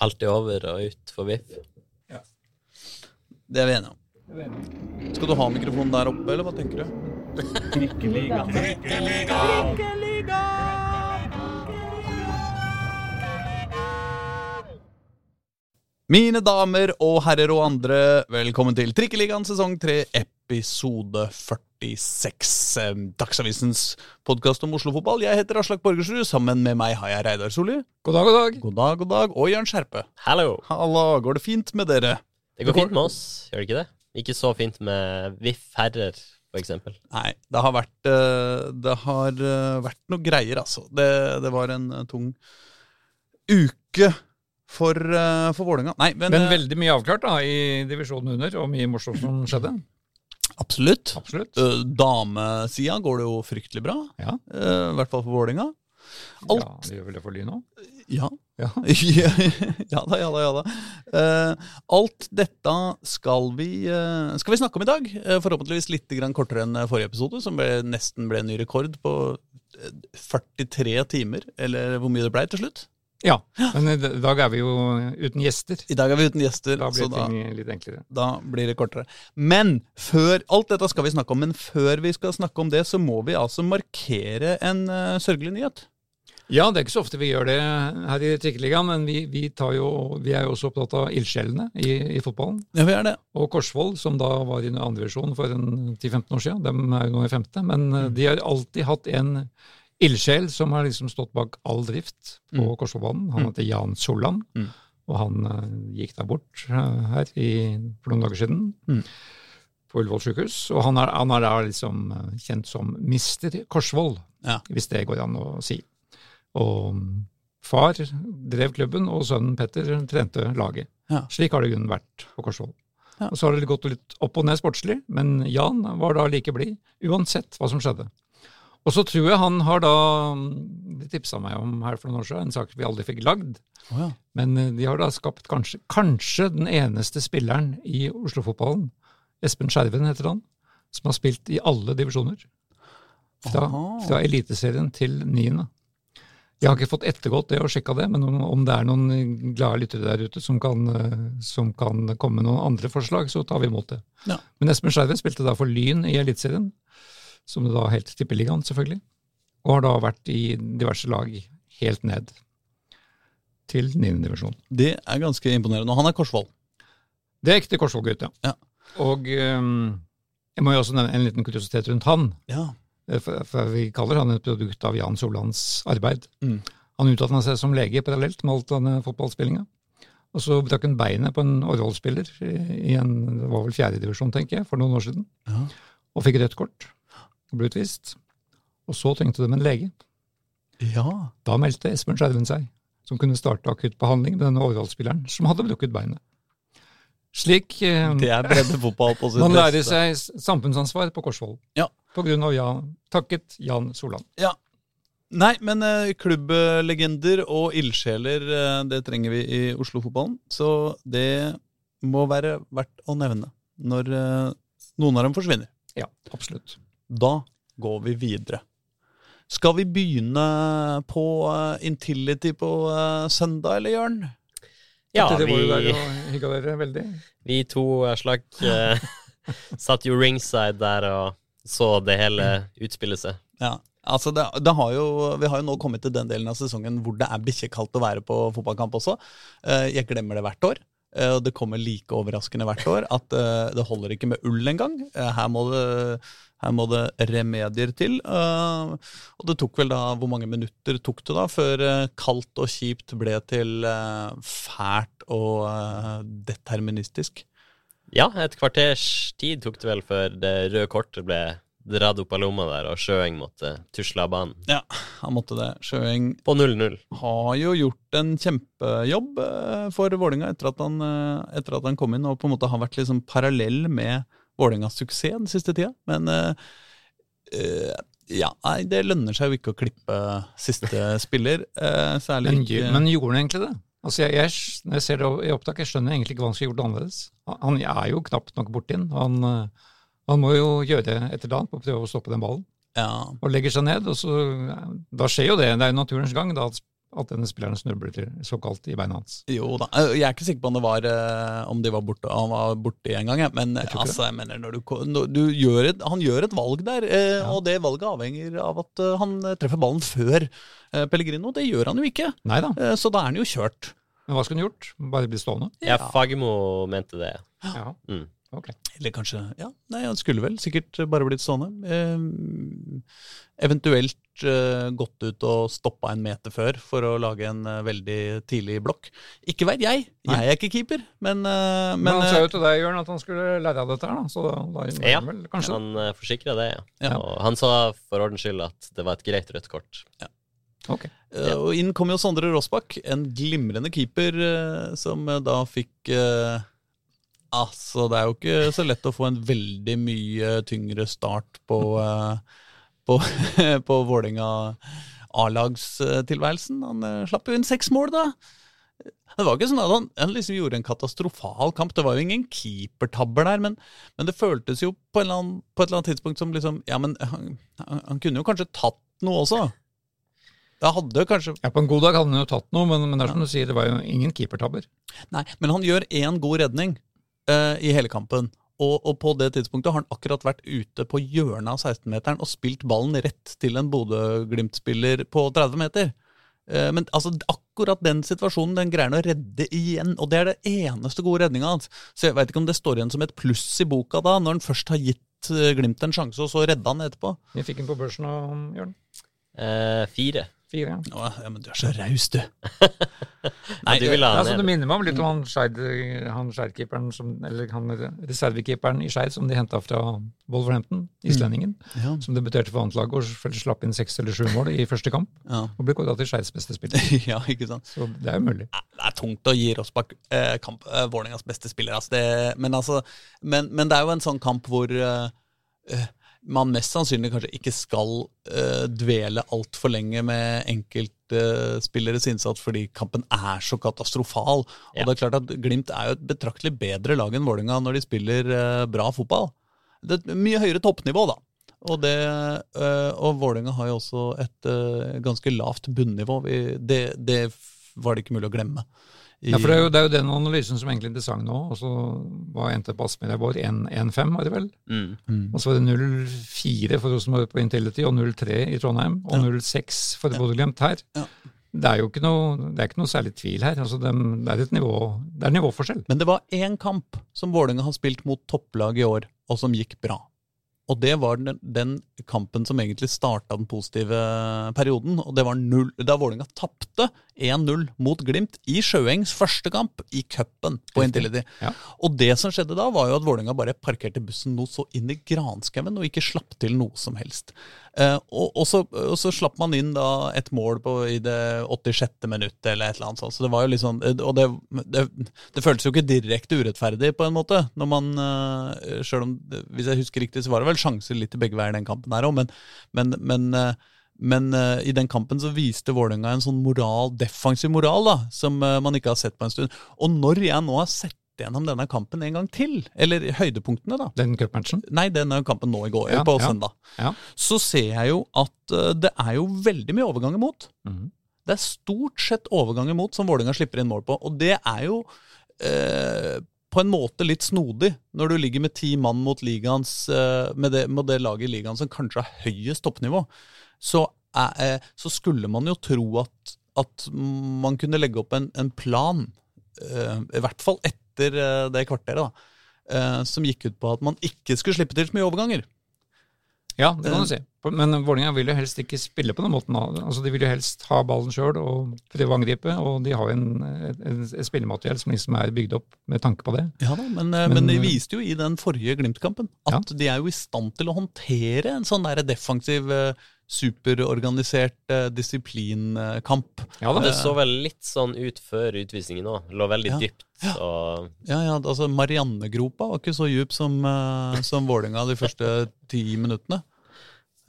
Alltid over og ut for VIF. Det er vi enige om. Skal du ha mikrofonen der oppe, eller hva tenker du? Mine damer og herrer og andre, velkommen til Trikkeligaen sesong 3, episode 46. Eh, Dagsavisens podkast om Oslo-fotball. Jeg heter Aslak Borgersrud. Sammen med meg har jeg Reidar Solli. God dag, god dag. God dag, god dag. Og Jørn Skjerpe. Hallo! Halla, går det fint med dere? Det går fint med oss, gjør det ikke det? Ikke så fint med VIF herrer, for eksempel. Nei, det har vært, eh, det har eh, vært noe greier, altså. Det, det var en tung uke for, eh, for Vålerenga. Men, Men veldig mye avklart da, i divisjonen under, og mye morsomt som skjedde. Absolutt. Absolutt. Uh, Damesida går det jo fryktelig bra. Ja, eh, I hvert fall for Vålerenga. Alt ja det gjør vel det for Lyn òg? Ja. Ja. ja da, ja da, ja da. Eh, alt dette skal vi, eh, skal vi snakke om i dag. Eh, forhåpentligvis litt kortere enn forrige episode, som ble, nesten ble en ny rekord på eh, 43 timer. Eller hvor mye det ble til slutt. Ja, men i dag er vi jo uten gjester. I dag er vi uten gjester, Da blir da, ting litt enklere. da blir det kortere. Men før Alt dette skal vi snakke om, men før vi skal snakke om det, så må vi altså markere en uh, sørgelig nyhet. Ja, det er ikke så ofte vi gjør det her i Trikkeligaen, men vi, vi, tar jo, vi er jo også opptatt av ildsjelene i, i fotballen. Ja, vi er det. Og Korsvoll, som da var i andredivisjon for 10-15 år siden, de er jo nå i femte, men mm. de har alltid hatt en ildsjel som har liksom stått bak all drift på Mm. Korsvollbanen. Han heter Jan Solland, Mm. og han uh, gikk da bort uh, her i, for noen dager siden. Mm. På Ullevål sykehus. Og han er, han er da liksom eh, kjent som Mister Korsvoll, Ja. hvis det går an å si. Og mm, far drev klubben, og sønnen Petter trente laget. Ja. Slik har det grunnen vært på Korsvoll. Ja. Og Så har det gått litt opp og ned sportslig, men Jan var da like blid, uansett hva som skjedde. Og så tror jeg han har da De tipsa meg om her for noen år siden, en sak vi aldri fikk lagd. Oh, ja. Men eh, de har da skapt kanskje, kanskje den eneste spilleren i Oslo-fotballen, Espen Skjerven heter han, som har spilt i alle divisjoner. Fra, fra Eliteserien til niende. Jeg har ikke fått ettergått det og sjekka det, men om, om det er noen glade lyttere der ute som kan, eh, som kan komme med noen andre forslag, så tar vi imot det. Ja. Men Espen Skjerven spilte da for Lyn i Eliteserien, som det da helt tippeligaen, selvfølgelig, og har da vært i diverse lag helt ned til 9. divisjon. Det er ganske imponerende. Og han er Korsvoll. Det er ekte Korsvoll-gutt, ja. Ja. Og um, jeg må jo også nevne en liten kuriositet rundt han. Ja. eh, For, for vi kaller han et produkt av Jan Solands arbeid. Mm. Han utdanna seg som lege parallelt med alt denne fotballspillinga. Og så brakk han beinet på en Orvoll-spiller i en, det var vel fjerdedivisjon, tenker jeg, for noen år siden. Ja. Og fikk rødt kort. Ble utvist. Og så trengte de en lege. ja. Da meldte Espen Skjerven seg, som kunne starte akutt behandling med denne Orvoll-spilleren, som hadde brukket beinet. Slik eh, Det er breddefotball på sitt Man lærer seg samfunnsansvar på Korsvoll. Ja. På grunn av Jan, takket Jan Solan. Ja. Nei, men eh, klubblegender og ildsjeler, eh, det trenger vi i Oslo-fotballen. Så det må være verdt å nevne når eh, noen av dem forsvinner. Ja, absolutt. Da går vi videre. Skal vi begynne på eh, Intility på eh, søndag, eller Jørn? Ja, vi, dere veldig. vi to slakk eh, satt jo ringside der og så det hele utspille seg. Ja, altså det, det har jo, Vi har jo nå kommet til den delen av sesongen hvor det er bikkjekaldt å være på fotballkamp også. Eh, Jeg glemmer det hvert år. Eh, Og det kommer like overraskende hvert år at eh, det holder ikke med ull engang. Eh, Her må det, her må det remedier til. Og det tok vel da Hvor mange minutter tok det da før kaldt og kjipt ble til fælt og deterministisk? Ja, et kvarters tid tok det vel før det røde kortet ble dratt opp av lomma der, og Sjøeng måtte tusle av banen. Ja, han måtte det. Sjøeng På 0-0. har jo gjort en kjempejobb eh, for Vålinga etter, at han, eh, etter at han kom inn, og på en måte har vært liksom parallell med Vålingas suksess den siste tida. Men eh, eh, ja, nei, det lønner seg jo ikke å klippe siste spiller. Uh, særlig Men, ikke men gjorde han egentlig det? Altså jeg, jeg, når jeg ser det i opptak, jeg skjønner egentlig ikke hva han skulle gjort annerledes. Han han er jo knapt nok borti den. Han, eh, han må jo gjøre et eller annet på å prøve å stoppe den ballen. ja, Og legger seg ned, og så Da skjer jo det. Det er jo naturens gang da, at denne spilleren snubler til såkalt i beina hans. Jo da, eh, jeg er ikke sikker på om, det var, eh, om de var borte, han var borte en gang, men jeg altså, jeg mener, når du, når du gjør et, han gjør et valg der, ja. og det valget avhenger av at eh, han eh, treffer ballen før eh, Pellegrino. Det gjør han jo ikke, Neida. eh, så da er han jo kjørt. men hva skulle han gjort? Bare bli stående? Ja, Fagermo mente det. Ja, Mm. Ok. Eller kanskje Ja, nei, han skulle vel sikkert bare blitt stående. Eh, eventuelt eh, gått ut og stoppa en meter før for å lage en eh, veldig tidlig blokk. Ikke veit jeg, Nei. jeg er ikke keeper, men, eh, Men, men han sa eh, jo til deg, Jørn, at han skulle lære av dette her, da. Så da, da, Ja. vel, kanskje Han uh, forsikra det, ja. Ja. Og han sa for ordens skyld at det var et greit rødt kort. Ok. Eh, Og inn kom jo Sondre Rossbakk, en glimrende keeper eh, som eh, da fikk eh, Altså, det er jo ikke så lett å få en veldig mye tyngre start på, eh, på, på Vålerenga A-lagstilværelsen. Han eh, slapp jo inn seks mål, da. Det var ikke sånn at han, han liksom gjorde en katastrofal kamp. Det var jo ingen keepertabber der, men, men det føltes jo på, annen, på et eller annet tidspunkt som liksom Ja, men han, han, han kunne jo kanskje tatt noe også. Det hadde kanskje Ja, På en god dag hadde han jo tatt noe, men, men det er som du sier, det var jo ingen keepertabber. Nei, men han gjør én god redning eh, i hele kampen. Og, og på det tidspunktet har han akkurat vært ute på hjørnet av 16-meteren og spilt ballen rett til en Bodø-Glimt-spiller på 30 meter. Eh, men altså, akkurat den situasjonen den greier han å redde igjen, og det er det eneste gode redninga hans. Så jeg veit ikke om det står igjen som et pluss i boka da, når han først har gitt eh, Glimt en sjanse, og så redda han etterpå. Vi fikk den på børsen av Jørn. Eh, fire. Fire. ja. Å, ja, men du er så raus, du. Nei, du vil ha Ja, han så Det minner meg om litt om han Skeid- han Skeid-keeperen, som- eller han reservekeeperen i Skeid som de henta fra Wolverhampton, islendingen, Ja. som debuterte for annetlaget og slapp inn seks eller sju mål i første kamp, Ja. og ble kåra til Skeids beste spiller. ja, ikke sant. Så det er jo mulig. det er tungt å gi Rossbakk eh, kamp, eh, Vålerengas beste spiller. Altså det, men, altså, men, men det er jo en sånn kamp hvor eh, eh, man mest sannsynlig kanskje ikke skal uh, dvele altfor lenge med enkeltspilleres innsats fordi kampen er så katastrofal. Ja. Og det er klart at Glimt er jo et betraktelig bedre lag enn Vålerenga når de spiller uh, bra fotball. Det er et mye høyere toppnivå, da. Og, det, øh, og Vålerenga har jo også et ganske lavt bunnivå. Vi, det, det var det ikke mulig å glemme. I- Ja, for det er, jo, det er jo den analysen som egentlig er interessant nå. Og så var endte på Aspmyra vår 1-5, var det vel? Mm. Mm. Og så var det 0-4 for Rosenborg på Intility, og 0-3 i Trondheim, og Ja. 0-6 for Bodø-Glimt her. Ja. Det er jo ikke noe, det er ikke noe særlig tvil her. Altså, det, det er et nivå, det er nivåforskjell. Men det var én kamp som Vålerenga har spilt mot topplag i år, og som gikk bra. Og det var den, den kampen som egentlig starta den positive perioden. Og det var null, da Vålerenga tapte 1-0 mot Glimt i Sjøengs første kamp i cupen på. Intility. Ja. Og det som skjedde da, var jo at Vålerenga bare parkerte bussen noe så inn i granskauen og ikke slapp til noe som helst. Eh, og, og, så, og så slapp man inn da et mål på, i det 86. minuttet eller et eller annet sånt. Så det var jo litt sånn eh, Og det, det, det føltes jo ikke direkte urettferdig på en måte. Når man, eh, selv om, Hvis jeg husker riktig, så var det vel sjanser litt i begge veier den kampen her òg, men, men, men men uh, i den kampen så viste Vålerenga en sånn moral, defensiv moral da, som uh, man ikke har sett på en stund. Og når jeg nå har sett gjennom denne kampen en gang til, eller høydepunktene, da Den cupmatchen. Nei, denne kampen nå i går, Ja, på ja. søndag. Ja. Så ser jeg jo at uh, det er jo veldig mye overgang imot. Mhm. Det er stort sett overgang imot som Vålerenga slipper inn mål på. Og det er jo på en måte litt snodig når du ligger med ti mann mot ligaens, med, det, med det laget i ligaen som kanskje har høyest toppnivå. Så, er, eh, så skulle man jo tro at, at man kunne legge opp en, en plan, eh, i hvert fall etter eh, det kvarteret, da, eh, som gikk ut på at man ikke skulle slippe til så mye overganger. Ja, det kan du si. Men Vålerenga vil jo helst ikke spille på den måten. Altså, De vil jo helst ha ballen sjøl og prøve å angripe, og de har en, en, en spillemateriell som liksom er bygd opp med tanke på det. Ja da, men, Men, men de viste jo i den forrige Glimt-kampen at de er jo i stand til å håndtere en sånn der defensiv, eh, superorganisert eh, disiplinkamp. Ja Men det så vel litt sånn ut før utvisningen òg. Lå veldig Ja. dypt. Og Ja, ja, altså Mariannegropa var ikke så djup som, uh, som Vålerenga de første ti minuttene.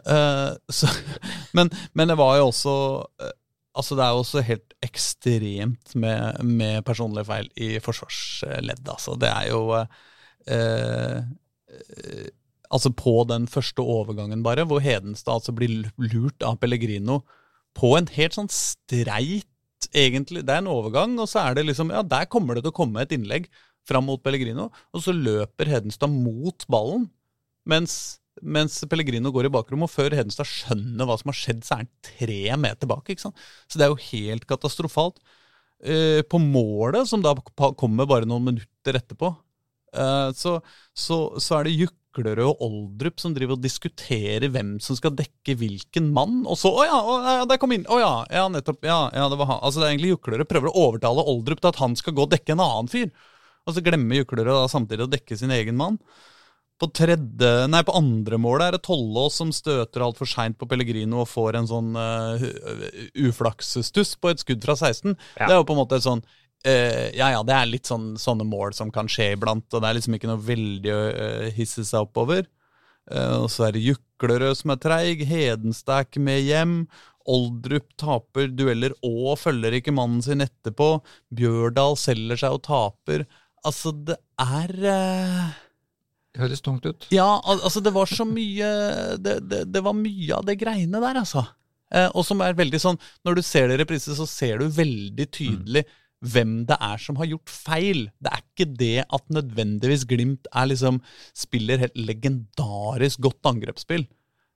Eh, så, men, men det var jo også eh, Altså Det er jo også helt ekstremt med, med personlige feil i forsvarsleddet. Altså, det er jo eh, eh, Altså På den første overgangen, bare, hvor Hedenstad altså blir lurt av Pellegrino på en helt sånn streit egentlig. Det er en overgang, og så er det liksom Ja, der kommer det til å komme et innlegg fram mot Pellegrino, og så løper Hedenstad mot ballen, mens, mens Pellegrino går i bakrommet, og før Hedenstad skjønner hva som har skjedd, så er han tre meter bak. ikke sant? Så det er jo helt katastrofalt. Eh, på målet, som da kommer bare noen minutter etterpå, eh, så, så, så er det Juklerød og Oldrup som driver og diskuterer hvem som skal dekke hvilken mann. Og så Å ja, å, ja der kom inn! Å ja, ja, nettopp. Ja, ja, det var han. Altså, det er egentlig Juklerød prøver å overtale Oldrup til at han skal gå og dekke en annen fyr. Og så glemmer Juklerød da samtidig å dekke sin egen mann. På tredje, nei, på andre målet er det Tollås som støter altfor seint på Pellegrino og får en sånn uh, uflaksstuss på et skudd fra 16. Ja. Det er jo på en måte et sånn eh, Ja ja, det er litt sånn, sånne mål som kan skje iblant, og det er liksom ikke noe veldig å uh, hisse seg oppover. Uh, og så er det Juklerød som er treig, Hedenstad ikke med hjem. Oldrup taper dueller og følger ikke mannen sin etterpå. Bjørdal selger seg og taper. Altså, det er Det høres tungt ut. ja, al altså det var så mye det, det, det var mye av det greiene der, altså. Eh, og som er veldig sånn Når du ser det i reprise, så ser du veldig tydelig hvem det er som har gjort feil. Det er ikke det at nødvendigvis Glimt er liksom spiller helt legendarisk godt angrepsspill.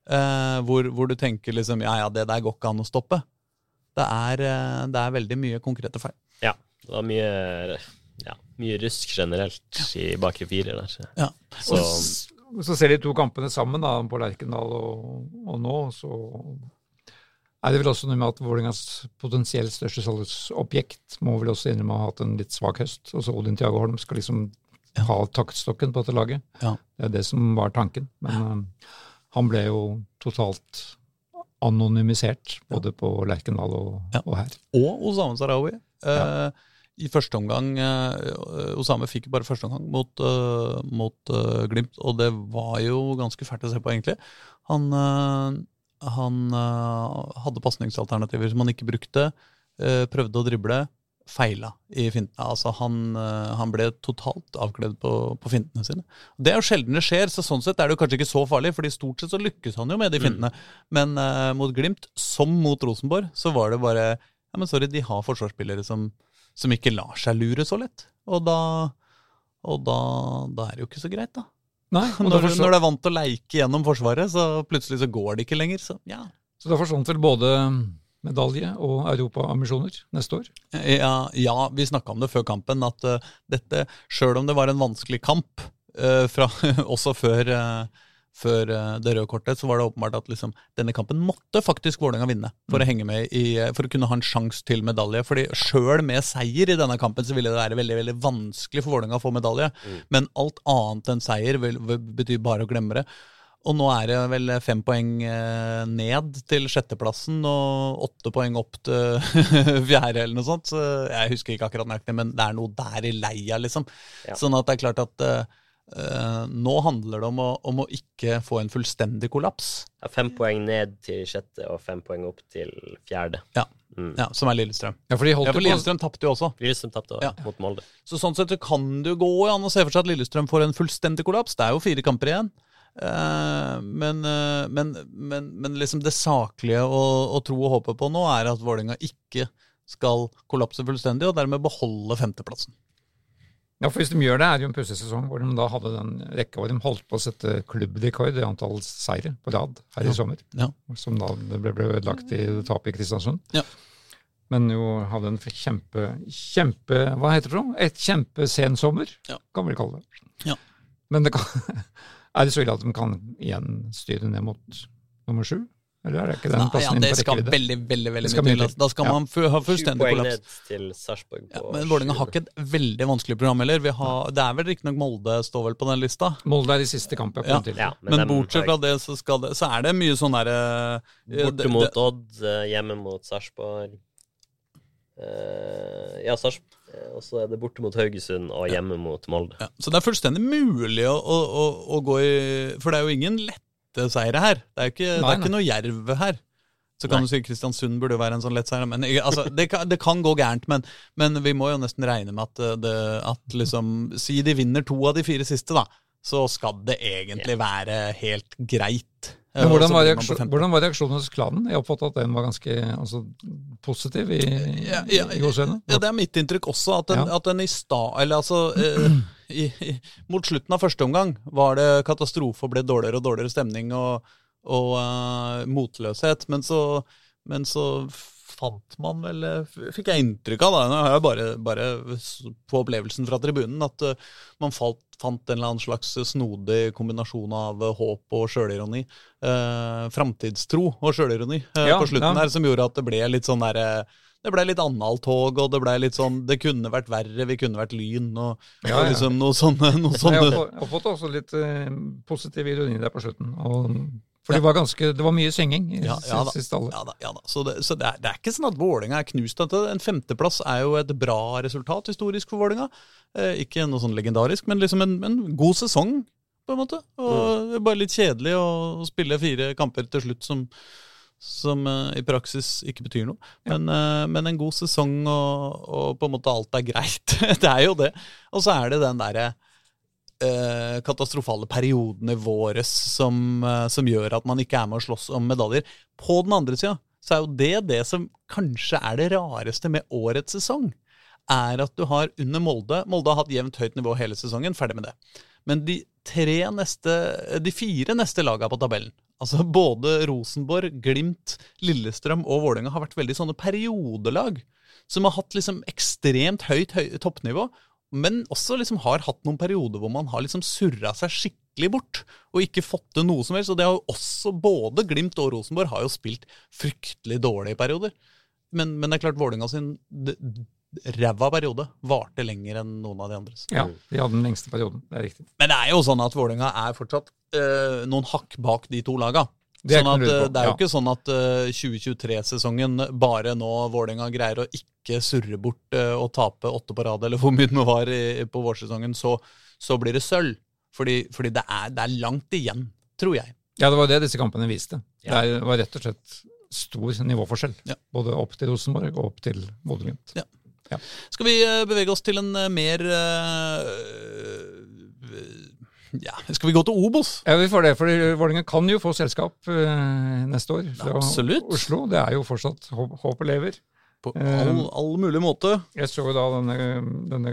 Eh, hvor, hvor du tenker liksom Ja, ja, det der går ikke an å stoppe. Det er, eh, det er veldig mye konkrete feil. Ja, det var mye, ja, mye rusk generelt i bakre firer der. Ja. Så så ser de to kampene sammen, da, på Lerkendal og, og nå, så er det vel også noe med at Vålerengas potensielt største salgsobjekt må vel også innrømme å ha hatt en litt svak høst. Også Odin Tiago Holm skal liksom ha taktstokken på dette laget. Ja. Det er det som var tanken. Men eh, han ble jo totalt anonymisert, både på Lerkendal og, Ja. og her. og Osame Sarawi. Eh, I første omgang eh, Osame fikk jo bare første omgang mot, uh, mot Glimt, og det var jo ganske fælt å se på, egentlig. Han, han eh, hadde pasningsalternativer som han ikke brukte, eh, prøvde å drible, feila i fintene. Altså, han, eh, han ble totalt avkledd på, på fintene sine. Det er jo sjelden det skjer, så sånn sett er det jo kanskje ikke så farlig, fordi stort sett så lykkes han jo med de fintene. Men uh, mot Glimt, som mot Rosenborg, så var det bare Ja, men sorry, de har forsvarsspillere som, som ikke lar seg lure så lett. Og da og da, da er det jo ikke så greit, da. Nei, og Når, når du er vant til å leike gjennom Forsvaret, så plutselig så går det ikke lenger. Så ja. Så da forsvant vel både medalje og europaambisjoner neste år? Ja, ja vi snakka om det før kampen, at uh, dette, sjøl om det var en vanskelig kamp, uh, fra, også før, eh, før eh, det røde kortet, så var det åpenbart at liksom, denne kampen måtte faktisk Vålerenga vinne for å henge med i, eh, for å kunne ha en sjanse til medalje. Fordi sjøl med seier i denne kampen så ville det være veldig veldig vanskelig for Vålerenga å få medalje. Men alt annet enn seier vil, vil, betyr bare å glemme det. Og nå er det vel fem poeng eh, ned til sjetteplassen og åtte poeng opp til fjerde, eller noe sånt. Så jeg husker ikke akkurat nøyaktig, men det er noe der i leia, liksom. Ja. Sånn at det er klart at nå handler det om å, om å ikke få en fullstendig kollaps. ja, fem poeng ned til sjette og fem poeng opp til fjerde. Ja. Mm. Ja, Som er Lillestrøm. Ja, for de holdt Ja, for Lillestrøm tapte jo også. Lillestrøm tapte Ja. mot Molde. Så sånn sett kan det jo gå an å se for seg at Lillestrøm får en fullstendig kollaps. Det er jo fire kamper igjen. Eh, men, eh, men, men, men liksom det saklige å, å tro og håpe på nå er at Vålerenga ikke skal kollapse fullstendig, og dermed beholde femteplassen. Ja, for hvis de gjør det, er det jo en pussig sesong hvor de da hadde den rekka hvor de holdt på å sette klubbrekord i antall seire på rad her i sommer. Ja. Som da ble, ble ødelagt i tapet i Kristiansund. Ja. Men jo hadde en kjempe, kjempe Hva heter det? Et kjempesen sommer, Ja. kan vi kalle det. Ja. Men det kan, er det så ille at de kan igjen styre ned mot nummer sju? Eller er det ikke den Nei, ja, det skal veldig veldig, veldig skal mye til. Da skal Ja. man ha fullstendig kollaps. ned til Sarpsborg på Ja, men Vålerenga har ikke et veldig vanskelig program heller. Vi har, det er vel riktignok Molde står vel på den lista. Molde er i siste kamp jeg Ja. til. Ja, Men, dem bortsett fra det, så, skal det, så er det mye sånn derre jeg- Borte mot Odd, eh, hjemme mot Sarpsborg. Uh, ja, Sarpsborg. eh, Og så er det borte mot Haugesund og hjemme mot Molde. Ja, så det er fullstendig mulig å, å, å, å gå i For det er jo ingen lette seire her. Det er jo ikke, det Nei, er ikke noe jerv her. Så kan Nei. du si Kristiansund burde jo være en sånn lett seier. Men altså, det, kan, det kan gå gærent, men, men vi må jo nesten regne med at, eh, det, at liksom Si de vinner to av de fire siste, da. Så skal det egentlig være helt greit. Eh, Men hvordan var, reaksjon, hvordan var reaksjonen hos klanen? Jeg oppfattet at den var ganske altså, positiv i, Ja, ja, i. Ja, det er mitt inntrykk også, at den, Ja. at den i stad Eller altså eh, i, i, Mot slutten av første omgang var det katastrofe og ble dårligere og dårligere stemning og, og uh, motløshet. Men så, men så fant man vel eh, Fikk jeg inntrykk av, da, nå har jeg bare, bare på opplevelsen fra tribunen, at uh, man falt, fant en eller annen slags snodig kombinasjon av håp og sjølironi. Uh, Framtidstro og sjølironi Ja, på slutten ja. her, som gjorde at det ble litt sånn derre det ble litt annaltog, og det ble litt sånn Det kunne vært verre, vi kunne vært Lyn, og, Ja, og liksom noe sånne, noe Jeg sånne. har jeg har fått også litt uh, positiv ironi der på slutten. Og, for det var ganske, det var mye synging i Ja, ja siste halvår. Ja da, ja da. Så, det, så det, er, det er ikke sånn at Vålinga er knust. En femteplass er jo et bra resultat historisk for Vålinga. Eh, ikke noe sånn legendarisk, men liksom en, en god sesong, på en måte. Og er bare litt kjedelig å spille fire kamper til slutt som, som uh, i praksis ikke betyr noe. Men, uh, men en god sesong, og, og på en måte alt er greit. det er jo det. Og så er det den derre uh, katastrofale periodene våres som, som gjør at man ikke er med å slåss om medaljer. På den andre sida så er jo det det som kanskje er det rareste med årets sesong. Er at du har under Molde Molde har hatt jevnt høyt nivå hele sesongen, ferdig med det. Men de tre neste De fire neste laga på tabellen, altså både Rosenborg, Glimt, Lillestrøm og Vålerenga, har vært veldig sånne periodelag. Som har hatt liksom ekstremt høyt høy, toppnivå, men også liksom har hatt noen perioder hvor man har liksom surra seg skikkelig bort og ikke fått til noe som helst. Og det har jo også både Glimt og Rosenborg har jo spilt fryktelig dårlige perioder. Men, men det er klart Vålerenga sin ræva periode varte lenger enn noen av de andres. Ja, de hadde den lengste perioden. Det er riktig. Men det er jo sånn at Vålerenga er fortsatt øh, noen hakk bak de to laga. Det sånn at, på, det er jo ja. ikke sånn at uh, 2023-sesongen bare nå Vålerenga greier å ikke surre bort uh, og tape åtte på rad, eller hvor mye det var i, på vårsesongen, så, så blir det sølv. Fordi, fordi det, er, det er langt igjen, tror jeg. Ja, det var det disse kampene viste. Ja. Det var rett og slett stor nivåforskjell. Ja. Både opp til Rosenborg og opp til Bodø-Glimt. Skal vi uh, bevege oss til en mer Ja, skal vi gå til Obos? Ja, vi får det, for Vålerenga kan jo få selskap uh, neste år fra Absolutt. Oslo. Det er jo fortsatt håp, håpet lever. På all, all mulig måte. Jeg så jo da denne, denne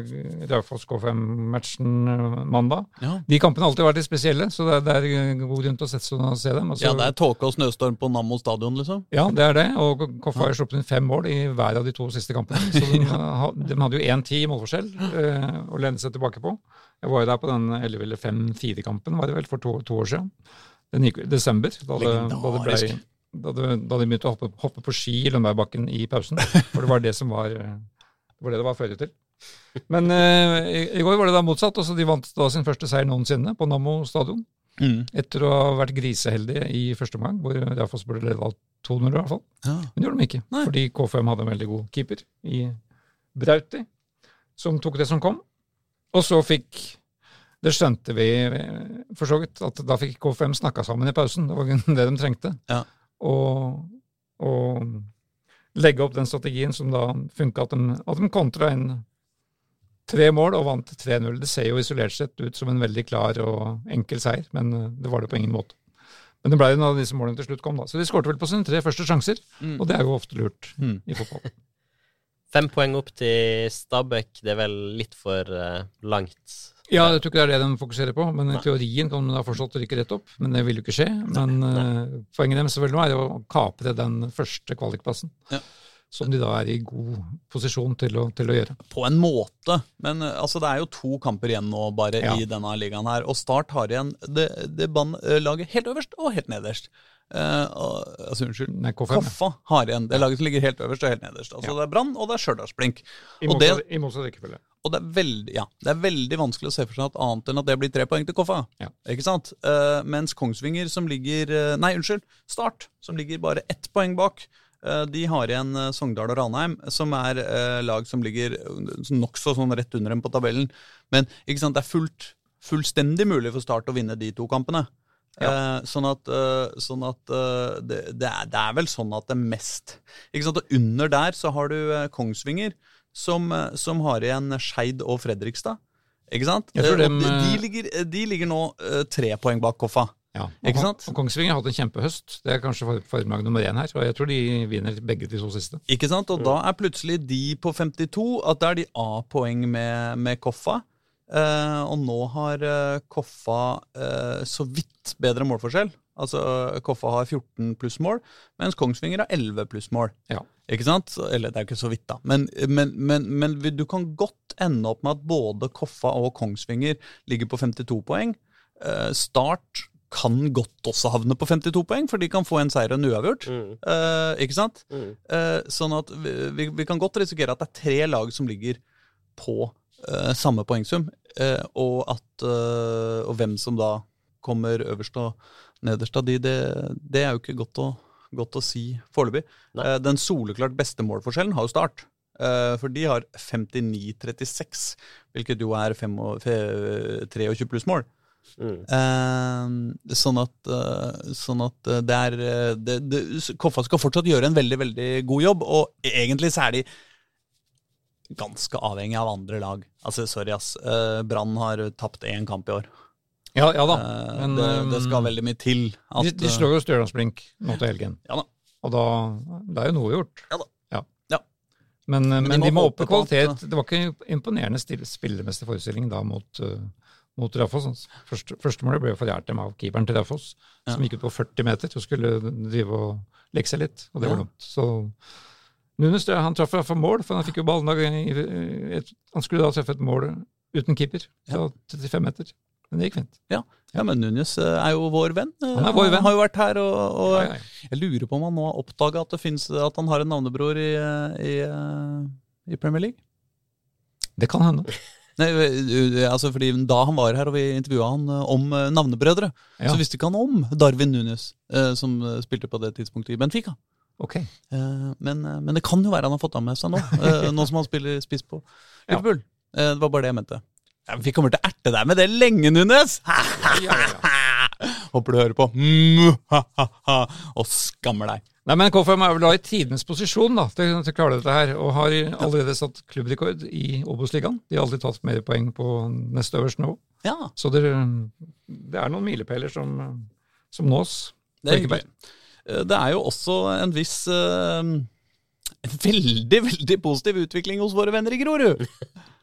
Raufoss K5-matchen eh, mandag. Ja. De kampene har alltid vært litt spesielle, så det er, det er god grunn til å sette seg og se dem. Altså, ja, det er tåke og snøstorm på Nammo stadion, liksom. Ja, det er det. Og Koffa har sluppet inn fem mål i hver av de to siste kampene. Så de, ha- de hadde jo 1-10 i målforskjell eh, å lene seg tilbake på. Jeg var jo der på den elleville 5-4-kampen, var det vel, for to, to år siden. Den gikk i desember, da det, da det, ble, da det, da de begynte å hoppe, hoppe på ski i Lønbergbakken i pausen. For det var det som var eh, det var det det var føre til. Men eh, i, i går var det da motsatt. altså De vant da sin første seier noensinne på Nammo stadion. Etter å ha vært griseheldige i første omgang, hvor Raufoss burde leda 200 i hvert fall. Ja. Men det gjorde de ikke, Nei. fordi K5 hadde en veldig god keeper i Brauti, som tok det som kom. Og så fikk Det skjønte vi eh, for så vidt, at da fikk K5 snakka sammen i pausen. Det var det de trengte. Ja. Og, og legge opp den strategien som da funka, at, de- at de kontra inn tre mål og vant 3-0. Det ser jo isolert sett ut som en veldig klar og enkel seier, men eh, det var det på ingen måte. Men det ble jo når disse målene til slutt kom, da. Så de skårte vel på sine tre første sjanser, Mm. og det er jo ofte lurt Mm. i fotball. Fem poeng opp til Stabæk, det er vel litt for uh, langt. Ja, jeg tror ikke det er det de fokuserer på, men i teorien kan de da fortsatt rykke rett opp. Men det vil jo ikke skje. Men uh, poenget deres nå er å kapre den første kvalikplassen. Ja. Som de da er i god posisjon til å, til å gjøre. På en måte, men eh, altså, det er jo to kamper igjen nå bare Ja. i denne ligaen her. Og Start har igjen det, det laget helt øverst og helt nederst. Eh, og, altså, unnskyld. Nei, K5. ja. Koffa har igjen det laget som ligger helt øverst og helt nederst. Altså Ja. Det er Brann, og det er Stjørdalsblink. I motsatt, i motsatt rekkefølge. Og det er, veldig, ja, det er veldig vanskelig å se for seg at annet enn at det blir tre poeng til Koffa. Ja. Ikke sant? Eh, mens Kongsvinger, som ligger eh, Nei, unnskyld. Start, som ligger bare ett poeng bak. Eh, de har igjen eh, Sogndal og Ranheim, som er eh, lag som ligger nokså sånn rett under dem på tabellen. Men ikke sant, det er fullt, fullstendig mulig for Start å vinne de to kampene. Eh, sånn at, sånn at det, det, er, det er vel sånn at det mest Ikke sant, og Under der så har du Kongsvinger, som, som har igjen Skeid og Fredrikstad. Ikke sant? De, de, ligger, de ligger nå tre poeng bak Koffa. Ja. Ikke sant? og Kongsvinger har hatt en kjempehøst. Det er kanskje for- formlag nummer én her. Og jeg tror de vinner begge de to siste. Ikke sant? Og da er plutselig de på 52, at da er de A-poeng med, med Koffa. Eh, og nå har eh, Koffa eh, så vidt bedre målforskjell. Altså Koffa har 14 pluss mål, mens Kongsvinger har 11 pluss mål. Ja. Ikke sant? Eller det er jo ikke så vidt, da. Men, men, men, men du kan godt ende opp med at både Koffa og Kongsvinger ligger på 52 poeng. Eh, Start kan godt også havne på 52 poeng, for de kan få en seier og en uavgjort. Mm. Eh, ikke sant? Mm. Eh, sånn at vi, vi, kan godt risikere at det er tre lag som ligger på eh, samme poengsum, eh, og at Og hvem som da kommer øverst og nederst av de, det, det er jo ikke godt å, godt å si foreløpig. Den soleklart beste målforskjellen har jo Start. For de har 59-36, hvilket jo er fem og- fe- 23 pluss mål. Mm. Eh, sånn at, eh, sånn at eh, det er eh, det, det, Koffa skal fortsatt gjøre en veldig veldig god jobb, og egentlig så er de ganske avhengig av andre lag. Altså, sorry, ass. Brann har tapt én kamp i år. Ja, ja da. Men, det, det skal um, veldig mye til. At, de, de slår jo Stjørdalsblink nå til helgen. Ja da. Og da Det er jo noe gjort. Ja da. Ja. Ja. Men, men, de må de må opp at- kvalitet. Det var ikke imponerende spillermessig forestilling da mot, uh, mot Raufoss. Første, første målet ble forjært dem av keeperen til Raufoss, Ja. som gikk ut på 40 meter og skulle drive og leke seg litt, og det Ja. var dumt. Så Nunes han traff iallfall mål, for han fikk jo ballen Han skulle da treffe et mål uten keeper fra 35 meter. Men det gikk fint. ja, men Núñez eh, er jo vår venn. Eh, Han er vår venn. har jo vært her, og, og Ja, ja, ja. jeg lurer på om han nå har oppdaga at, at han har en navnebror i, eh, i, i Premier League. Det kan hende. Nei, eh, altså fordi Da han var her og vi intervjua han eh, om eh, navnebrødre, Ja. så visste ikke han om Darwin Nunes, eh, som eh, spilte på det tidspunktet i Benfica. Ok. Eh, Men, eh, men det kan jo være han har fått av med seg nå, eh, nå som han spiller spiss på Liverpool. Ja. Det var bare det jeg mente. Ja, vi kommer til å erte deg med det lenge, Nunes! Ja, ja, ja. Håper du hører på. Mm, ha, ha, ha. Og skammer deg. Nei, men KFM er vel da i tidenes posisjon da, til, til å klare dette her, og har allerede satt klubbrekord i Obos-ligaen. De har aldri tatt mer poeng på neste øverste nivå. Ja, Så det, det er noen milepæler som, som nås. det er. Eh, Det er jo også en viss eh, en veldig, veldig positiv utvikling hos våre venner i Grorud.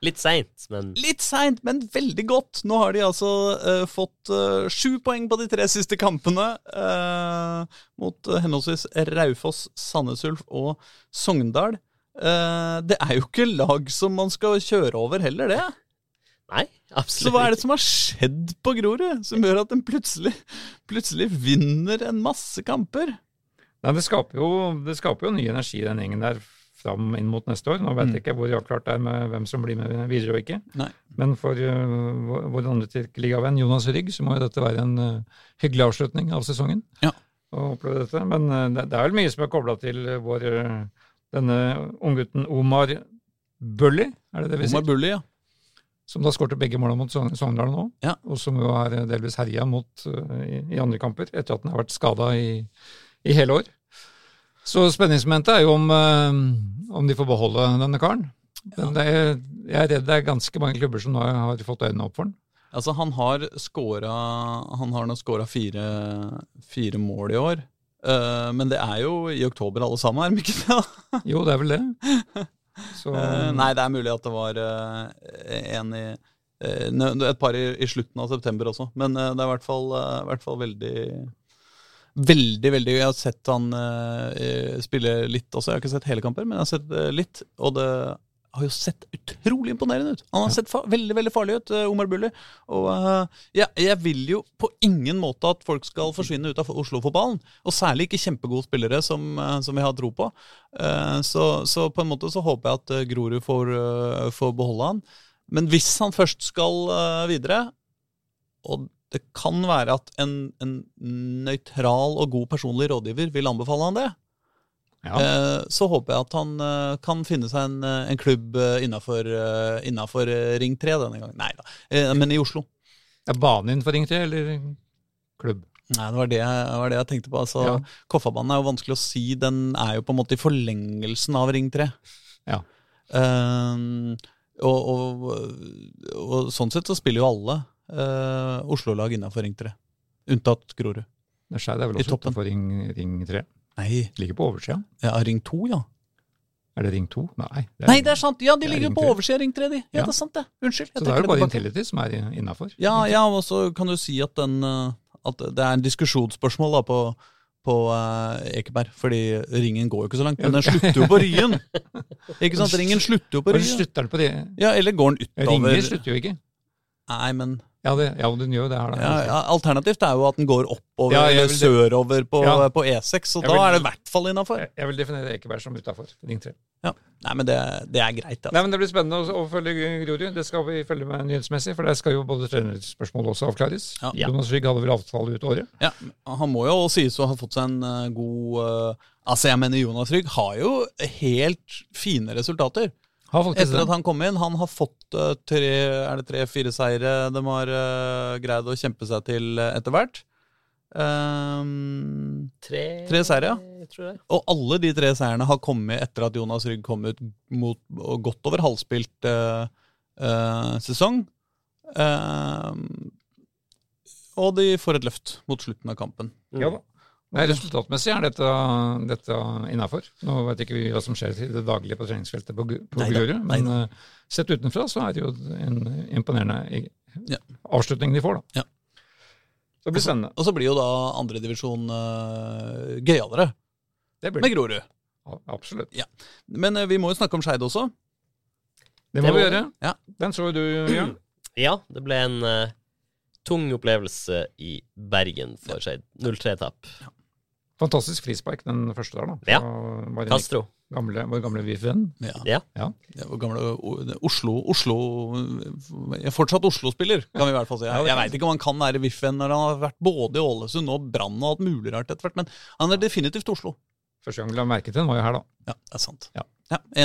Litt seint, men Litt seint, men veldig godt. Nå har de altså uh, fått uh, sju poeng på de tre siste kampene uh, mot henholdsvis Raufoss, Sandnes Ulf og Sogndal. Eh, det er jo ikke lag som man skal kjøre over heller, det. nei, absolutt Så hva er det som har skjedd på Grorud, som gjør at den plutselig, plutselig vinner en masse kamper? Nei, det skaper, jo, det skaper jo ny energi den gjengen der fram inn mot neste år. Nå vet Mm. jeg ikke hvor avklart det er med hvem som blir med videre og ikke. Nei. Men for uh, vår- vår andre trikkeligavenn Jonas Rygg, så må jo dette være en uh, hyggelig avslutning av sesongen. Ja. Å oppleve dette. Men uh, det, det er vel mye som er kobla til vår denne unggutten Omar Bully, er det det vi Omar sier? Bulli, ja. Som da skårte begge måla mot Sogn- Sogndal nå, Ja. og som jo er delvis herja mot i, i andre kamper, etter at han har vært skada i, i hele år. Så spenningsmomentet er jo om, eh, om de får beholde denne karen. Men det er, jeg er redd det er ganske mange klubber som nå har fått øynene opp for den. Altså, han har scora Han har nå skåra fire, fire mål i år. Uh, men det er jo i oktober alle sammen, er det ikke det? Jo, det er vel det. Så, Uh, nei, det er mulig at det var uh, en i Et par i, i slutten av september også. Men det er i hvert fall, i hvert fall veldig Veldig, veldig Jeg har sett han uh, spille litt også. Jeg har ikke sett hele kamper, men jeg har sett uh, litt. Og det har jo sett utrolig imponerende ut. Han har Ja. sett veldig veldig farlig ut, Omar Bulli. Og uh, jeg, jeg vil jo på ingen måte at folk skal forsvinne ut av Oslo-fotballen. Og særlig ikke kjempegode spillere som, uh, som vi har tro på. Uh, så, så på en måte så håper jeg at Grorud får, får beholde han. Men hvis han først skal videre, og det kan være at en, en nøytral og god personlig rådgiver vil anbefale han det, ja. eh, så håper jeg at han eh, kan finne seg en, eh, en klubb innafor Ring 3 denne gangen. Nei da, men i Oslo. Er banen innenfor Ring 3, eller klubb? Nei, det var det, det var det jeg tenkte på. Altså, Ja. Koffabanen er jo vanskelig å si. Den er jo på en måte i forlengelsen av Ring 3. Ja. Ehm, og, og, og sånn sett så spiller jo alle eh, Oslo-lag innafor Ring 3. Unntatt Grorud. Det Skeid er vel også utenfor ring, ring 3. Nei, Ligger på oversida. ja, Ring 2, ja. Er det ring 2? Nei. Det Nei, det er sant! Ja, de er ligger på oversida av Ring 3, de. Ja, Ja. det er sant, det. Unnskyld. Så da er jo bare. Intility som er innafor. Ja, ja, og så kan du si at, den, eh, at det er en diskusjonsspørsmål da, på, på uh, Ekeberg. Fordi ringen går jo ikke så langt, men den slutter jo på Ryen. Ikke sant? Ringen slutter jo på Ryen. slutter den på det? Ja, eller går den utover Ringer slutter jo ikke. Nei, men Ja, det, ja den gjør det her, da. ja, Alternativt er jo at den går oppover Ja, eller sørover på, på E6, og da vil- er det i hvert fall innafor. Jeg, jeg vil definere Ekeberg som utafor ring 3. Nei, men det, det er greit, altså. Nei, men Det blir spennende å, å følge Grorud. Det skal vi følge med nyhetsmessig, for der skal jo både trenerspørsmål også avklares. Jonas Rygg hadde vel avtale ut året. Ja, Han må jo sies å ha fått seg en eh, god uh, Altså, jeg mener Jonas Rygg har jo helt fine resultater. Har Etter det. at han kom inn. Han har fått eh, tre Er tre-fire seire de har uh, greid å kjempe seg til eh, etter hvert. Um, Tre, Tre seire, ja. og alle de tre seierne har kommet etter at Jonas Rygg kom ut mot og godt over halvspilt uh, uh, sesong. Ehm, og de får et løft mot slutten av kampen. Mm. Ja da. Nei, Resultatmessig er dette, dette innafor. Nå vet ikke vi hva som skjer i det daglige på treningsfeltet på, på Neida, Grorud, men neida. eh, sett utenfra så er det jo en imponerende Ja. avslutning de får, da. Ja. Så det blir spennende. Og så blir jo da andredivisjon uh, gøyalere Det blir med. Grorud. Ja, Absolutt. Men uh, vi må jo snakke om Skeid også. Det Det må vi må- gjøre. Ja. Den så jo du, Jørn. Ja, det ble en uh, tung opplevelse i Bergen for Skeid. 0-3-tap. Fantastisk frispark, den første der, da. Ja. Castro. Gamle, vår gamle VIF-venn. Ja. Ja. Ja. Det var gamle Oslo Oslo jeg Fortsatt Oslo-spiller, kan vi i hvert fall si. Jeg, Jeg veit ikke om han kan være VIF-venn når han har vært både i Ålesund og Brann og alt mulig rart etter hvert, men han er definitivt Oslo. Første gang vi la merke til den, var jo her, da. Ja, det er sant. Ja.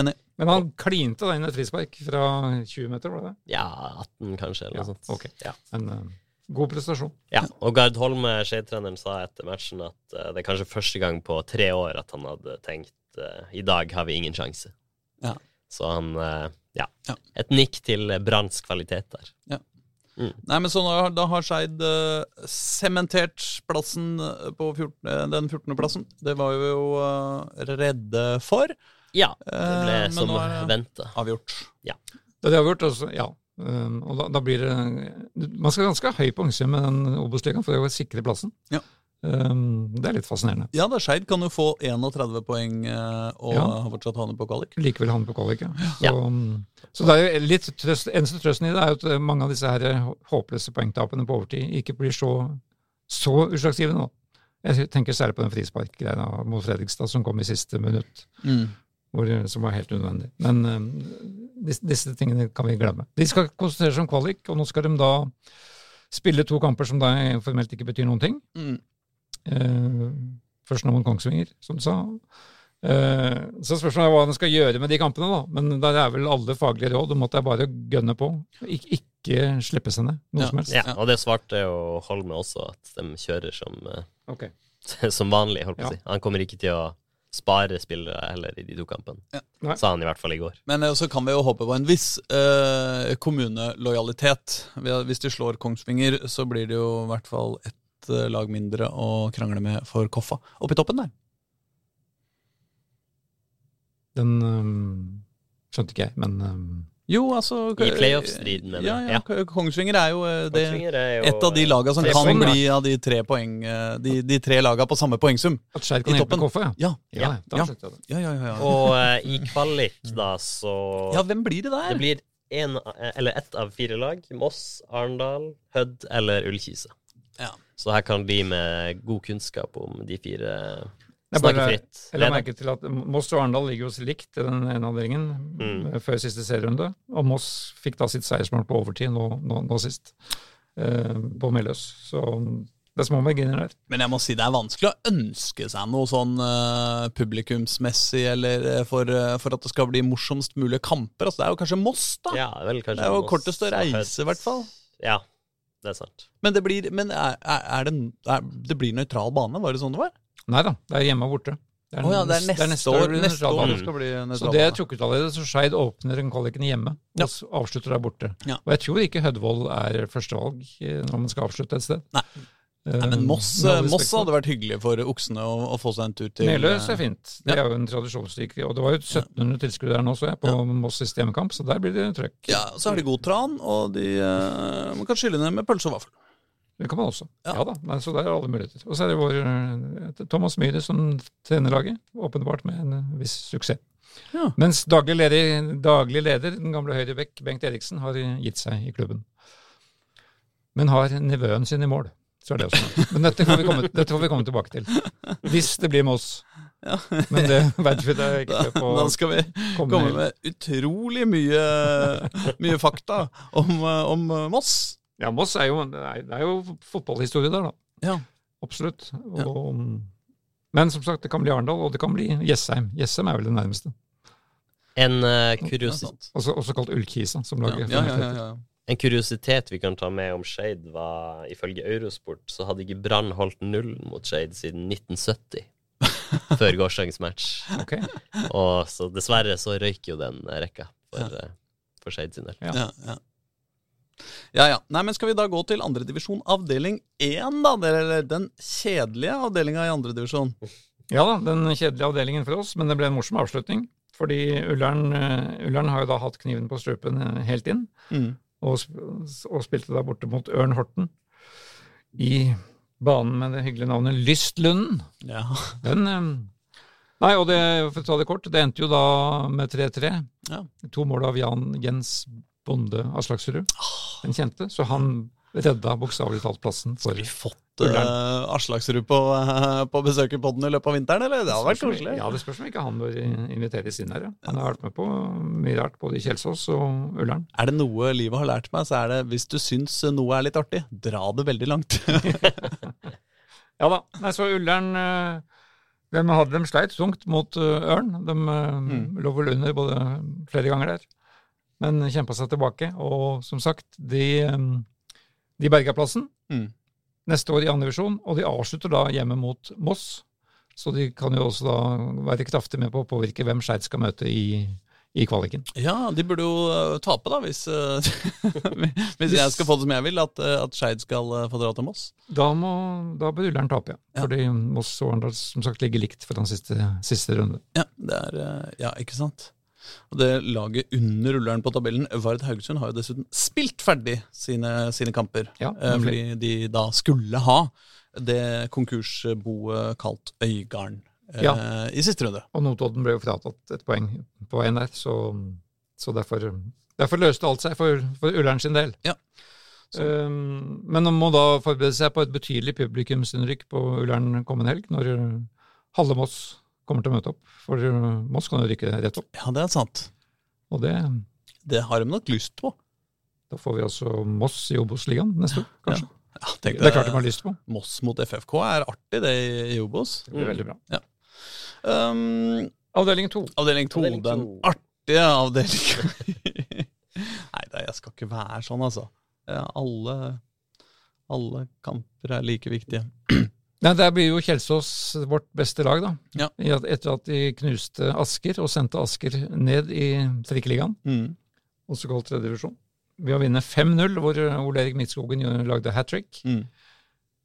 Enig. Men han klinte da inn et frispark fra 20 meter, var det det? Ja, 18 kanskje, eller Ja, noe sånt. Okay. Ja. Eh, god prestasjon. Ja, og Gard Holme, Skeid-treneren, sa etter matchen at uh, det er kanskje første gang på tre år at han hadde tenkt uh, i dag har vi ingen sjanse. Ja. Så han uh, ja. Ja. Et nikk til Branns kvalitet der. Nei, men så nå, Da har Skeid eh, sementert plassen på 14, eh, den 14. plassen. Det var vi jo eh, redde for. Ja, det ble Eh, som venta. Avgjort. Det de har gjort, altså, ja. Um, og da, da blir det Man skal ganske høy på poengsum med den Obos-ligaen for å sikre plassen. Ja. Um, det er litt fascinerende. Ja, da Skeid kan jo få 31 poeng uh, og Ja. fortsatt havne på kvalik. Likevel havne på kvalik. Ja. Så, Ja. um, så det er jo litt trøst, eneste trøsten i det er jo at eh, mange av disse her håpløse poengtapene på overtid ikke blir så, så utslagsgivende. Jeg tenker særlig på den frisparkgreia mot Fredrikstad som kom i siste minutt. hvor, som var helt unødvendig. Men eh, disse, disse tingene kan vi glemme. De skal konsentrere seg om kvalik, og nå skal de da spille to kamper som da formelt ikke betyr noen ting. Mm. Eh, først nå mot Kongsvinger, som du sa. Eh, så spørsmålet er hva de skal gjøre med de kampene, da. Men der er vel alle faglige råd om at det er bare å gønne på. Ik ikke slippe seg ned, noe Ja. som helst. Ja, og det svarte jo Holme også, at de kjører som, eh, Ok. som vanlig, holdt på å Ja. si. Han kommer ikke til å spare spillere heller i de to kampene. Ja. Sa han i hvert fall i går. Men eh, så kan vi jo håpe på en viss eh, kommunelojalitet. Hvis de slår Kongsvinger, så blir det jo i hvert fall ett eh, lag mindre å krangle med for Koffa. Oppe i toppen der. Den um, skjønte ikke jeg, men um, Jo, altså I playoff-striden, mener du? Ja, ja, Kongsvinger er jo eh, det, Kongsvinger er jo, et av de laga som kan poeng, bli av de tre poeng eh, De, de tre laga på samme poengsum. at Skeid I kan hjelpe toppen. Koffa, ja. Ja, Ja, ja. ja, ja. ja, ja. Og uh, i kvalik, da, så ja hvem blir det der? Det blir en, eller ett av fire lag. Moss, Arendal, Hødd eller Ullkise. Ja. Så her kan de med god kunnskap om de fire snakke fritt. Jeg la merke til at Moss og Arendal ligger jo likt i den ene avdelingen Mm. før siste serierunde. Og Moss fikk da sitt seiersmål på overtid nå, nå, nå sist, eh, på Meløs. Så det er små marginer der. Men jeg må si det er vanskelig å ønske seg noe sånn uh, publikumsmessig, eller eh, for, uh, for at det skal bli morsomst mulige kamper. Altså, det er jo kanskje Moss, da. Ja, vel, kanskje det er jo Moss kortest å reise, i hvert fall. Ja, det er sant. Men det blir, men er, er er det, er, det blir nøytral bane? Var det sånn det var? Nei da, det er hjemme og borte. Det Å ja, det er neste, år, neste, år, neste år det skal bli Så det er trukket allerede, så Skeid åpner den kvaliken hjemme Ja. og avslutter der borte. Ja. Og jeg tror ikke Hødvold er førstevalg eh, når man skal avslutte et sted. Nei. Nei, men Moss, Moss hadde vært hyggelig for oksene å, å få seg en tur til Meløs eh, er fint. Det er jo en tradisjonsrik Og det var jo 1700 tilskuere der nå, så jeg, på Moss siste hjemmekamp, så der blir det trøkk. Ja, Så har de god tran, og de, eh, man kan skylle ned med pølse og vaffel. Det kan man også. Ja. Ja, da, Nei, så der er alle muligheter. Og så er det vår eh, Thomas Myhre som trener laget, åpenbart med en eh, viss suksess. Ja. Mens daglig leder, daglig leder, den gamle høyrebekk Bengt Eriksen, har gitt seg i klubben. Men har nevøen sin i mål. Så er det også. Men dette får vi komme, dette får vi komme tilbake til. Hvis det blir Moss. Ja. Men det vet vi er ikke på Da skal vi komme komme med utrolig mye, mye fakta om, eh, om Moss. Ja, Moss er jo, det er, jo fotballhistorie der, da. Ja. Absolutt. Og, Men som sagt, det kan bli Arendal, og det kan bli Jessheim. Jessheim er vel det nærmeste. En, kuriositet Ja, kurios sant. Også, også kalt Ullkisa, som Ja, lager ja, ja, ja, ja. en kuriositet vi kan ta med om Skeid, var ifølge Eurosport så hadde ikke Brann holdt nullen mot Skeid siden 1970. før gårsdagens match. Ok. Og så dessverre så røyk jo den rekka for, Ja. eh, for Skeid sin del. Ja. Ja, ja. Ja. Nei, men Skal vi da gå til andredivisjon avdeling 1, da? Eller den kjedelige avdelinga i andredivisjon. Ja da, den kjedelige avdelingen for oss, men det ble en morsom avslutning. Fordi Ullern, eh, Ullern har jo da hatt kniven på strupen eh, helt inn, Mm. og, og spilte da borte mot Ørn Horten i banen med det hyggelige navnet Lystlunden. Ja. Den eh, Nei, og det, for å ta det kort, det endte jo da med 3-3. Ja. To mål av Jan Jens Bonde Aslaksrud, den kjente. Så han redda bokstavelig talt plassen for Har vi fått uh, Aslaksrud på, uh, på besøk i podden i løpet av vinteren, eller? Det hadde vært koselig. Ja, det spørs om ikke han bør inviteres inn her. Ja. Han har vært med på mye rart, både i Kjelsås og Ullern. Er det noe livet har lært meg, så er det hvis du syns noe er litt artig, dra det veldig langt. Ja da. Nei, så Ullern eh, de, hadde, de sleit tungt mot Ørn. De mm. lå vel under både flere ganger der, men kjempa seg tilbake. Og som sagt, de, eh, de berga plassen Mm. neste år i andre divisjon, og de avslutter da hjemme mot Moss. Så de kan jo også da være kraftig med på å påvirke hvem Skeid skal møte i, i kvaliken. Ja, de burde jo eh, tape, da, hvis, eh, hvis jeg skal få det som jeg vil, at, uh, at Skeid skal eh, få dra til Moss. Da, må, da bør Ullern tape, ja. Ja. Fordi Moss og Arendal som sagt ligger likt for den siste, siste runde. Ja, det er, eh, ja, ikke sant? Og det laget under rulleren på tabellen, Vard Haugesund, har jo dessuten spilt ferdig sine, sine kamper. Ja, Eh, fordi de da skulle ha det konkursboet kalt Øygarden eh, Ja. i siste runde. Og Notodden ble jo fratatt et poeng på veien der, så, så derfor, derfor løste alt seg for, for Ullern sin del. Ja. Um, men man må da forberede seg på et betydelig publikumsinnrykk på Ullern kommende helg, når halve Moss kommer til å møte opp. For Moss kan jo rykke rett opp, Ja, det er sant. og det, Det har de nok lyst på. da får vi altså Moss i Obos-ligaen neste år, kanskje. Ja, ja Det er klart de har lyst på. Moss mot FFK er artig, det i Obos. Det blir veldig bra. Um, Avdeling to. avdeling to, den artige avdelingen. Nei, da, jeg skal ikke være sånn, altså. Ja, alle, alle kamper er like viktige. Nei, Der blir jo Kjelsås vårt beste lag, da. Ja. I at- Etter at de knuste Asker og sendte Asker ned i Trikkeligaen, Mm. også kalt tredje divisjon. Ved å vinne 5-0, hvor Ole Erik Midtskogen lagde hat trick. Mm.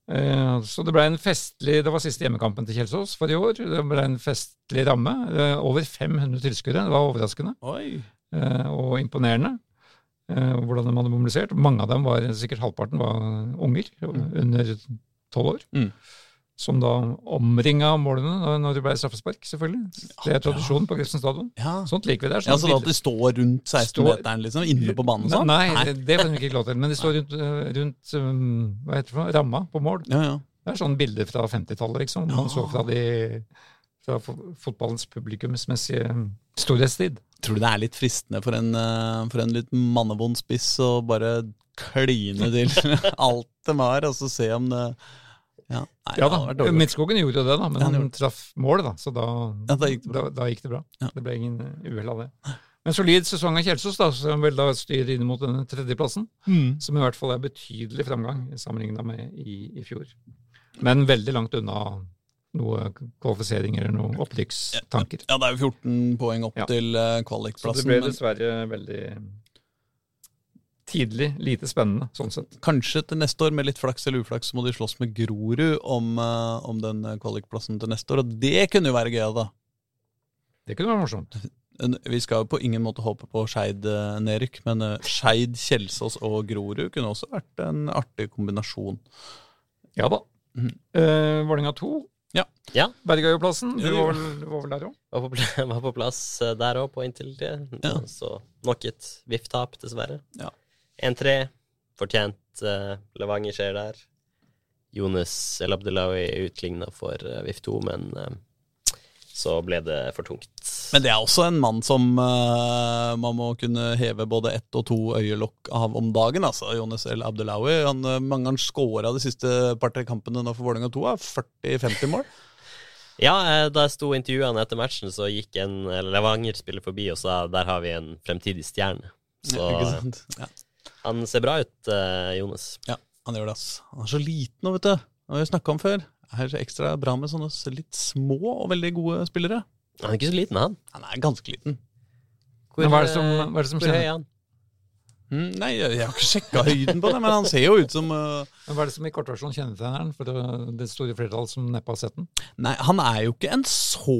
Eh, Så det ble en festlig Det var siste hjemmekampen til Kjelsås for i år. Det ble en festlig ramme. Eh, Over 500 tilskuere. Det var overraskende Oi. eh, og imponerende eh, hvordan de hadde mobilisert. Mange av dem var, sikkert halvparten, var unger under tolv år. Mm. Som da omringa målene når det ble straffespark, selvfølgelig. Det er tradisjonen på Grefsen stadion. Ja. Sånt liker vi der. ja, så da at de står rundt 16-meteren, liksom, inne på banen og sånn? Nei, det, det får de ikke lov til. Men de står rundt, eh, rundt um, hva heter det for noe, ramma på mål. Ja, ja. Det er sånne bilder fra 50-tallet, liksom. Man så fra, de, fra fotballens publikumsmessige storhetstid. Tror du det er litt fristende for en, eh, for en litt mannevond spiss å bare kline til alt de har, og så se om det Ja, nei, Ja da. Midtskogen gjorde jo det, da, men Ja, han han traff målet, da, så da, Ja, da gikk det bra. da, da gikk det bra. Ja. Det ble ingen eh, uhell av det. Men solid sesong av Kjelsås, da, som vel da styrer inn mot denne tredjeplassen. Mm. Som i hvert fall er betydelig framgang sammenligna med i, i fjor. Men veldig langt unna noe kvalifisering eller noen opprykkstanker. Ja, det er jo 14 poeng opp Ja. til kvalikplassen. Så det ble dessverre veldig tidlig lite spennende, sånn sett. Kanskje til neste år, med litt flaks eller uflaks, så må de slåss med Grorud om, eh, om den eh, kvalikplassen til neste år. Og det kunne jo være gøy, da. Det kunne være morsomt. Vi skal jo på ingen måte håpe på Skeid-nedrykk, men eh, Skeid, Kjelsås og Grorud kunne også vært en artig kombinasjon. Ja da. Mm. Uh, Vålerenga 2. Ja. Ja. Berga jo plassen. Du var vel, var vel der òg? Var var på plass der òg, på inntil det. Ja. Så nok et VIF-tap, dessverre. Ja. 1-3. Fortjent uh, Levanger skjer der. Jonas El Abdelawi utligna for uh, VIF 2, men uh, så ble det for tungt. Men det er også en mann som uh, man må kunne heve både ett og to øyelokk av om dagen. altså, Jonas El Abdelawi. Han, eh, mange har skåra de siste par-tre kampene nå for Vålerenga 2 40-50 mål. Ja, eh, da jeg sto i intervjuene etter matchen, så gikk en eh, Levanger-spiller forbi og sa der har vi en fremtidig stjerne. Så? Ja. Han ser bra ut, eh, Jonas. Ja, han gjør det, ass. Han er så liten nå, vet du. Det har vi snakka om før. Det er ekstra bra med sånne litt små og veldig gode spillere. Han er ikke så liten, han. Han er ganske liten. Hvor, Men hva er det som- eh, hva er det som hvor høy er han? Mm, nei, jeg, jeg har ikke sjekka høyden på det, men han ser jo ut som uh, Men Hva er det som i kortversjon kjennetegner den, for det, det store flertall som neppe har sett den? Nei, han er jo ikke en så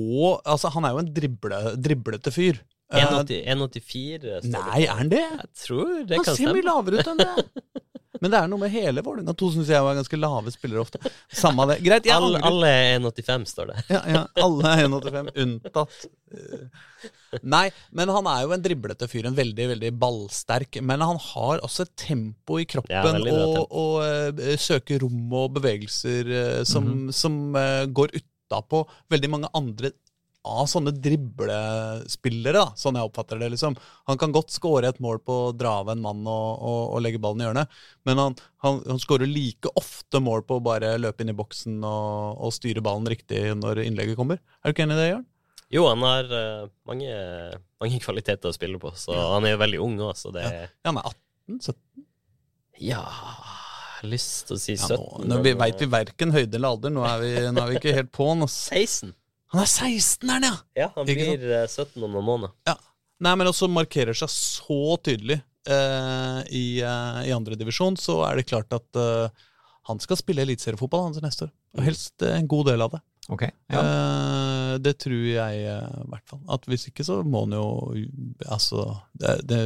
Altså, han er jo en drible, driblete fyr. Eh, 1,80 1,84? står det nei, er han det? Jeg tror det Han kan ser mye stemme. lavere ut enn det. Men det er noe med hele Vålerenga 2 syns jeg var ganske lave spillere ofte. Samme det. Greit, jeg Alle, angrer. alle er 1,85, står det. Ja, ja, alle er 1,85, unntatt eh, Nei, men han er jo en driblete fyr. En veldig veldig ballsterk. Men han har også et tempo i Ja, kroppen veldig bra og, tempo. og eh, søker rom og bevegelser eh, som, Mhm. som eh, går utapå veldig mange andre av sånne driblespillere, da, sånn jeg oppfatter det. liksom. Han kan godt skåre et mål på å dra av en mann og, og, og legge ballen i hjørnet, men han, han, han skårer like ofte mål på å bare løpe inn i boksen og, og styre ballen riktig når innlegget kommer. Er du ikke enig i det, Jørn? Jo, han har uh, mange, mange kvaliteter å spille på, så han er jo veldig ung òg, så det Ja. Ja, han er 18-17. Ja lyst til å si Ja, 17. nå, nå vi veit vi verken høyde eller alder. Nå er vi, nå er vi ikke helt på'n. 16. Han er 16, er han, ja! Ja, han Ikke blir eh, 17 om noen måneder. Nei, men også markerer seg så tydelig eh, i, uh, i andredivisjon, så er det klart at eh, han skal spille eliteseriefotball hans neste år. Og helst eh, en god del av det. Ok, ja. Eh, det tror jeg eh, i hvert fall. At hvis ikke, så må han jo Altså, det, det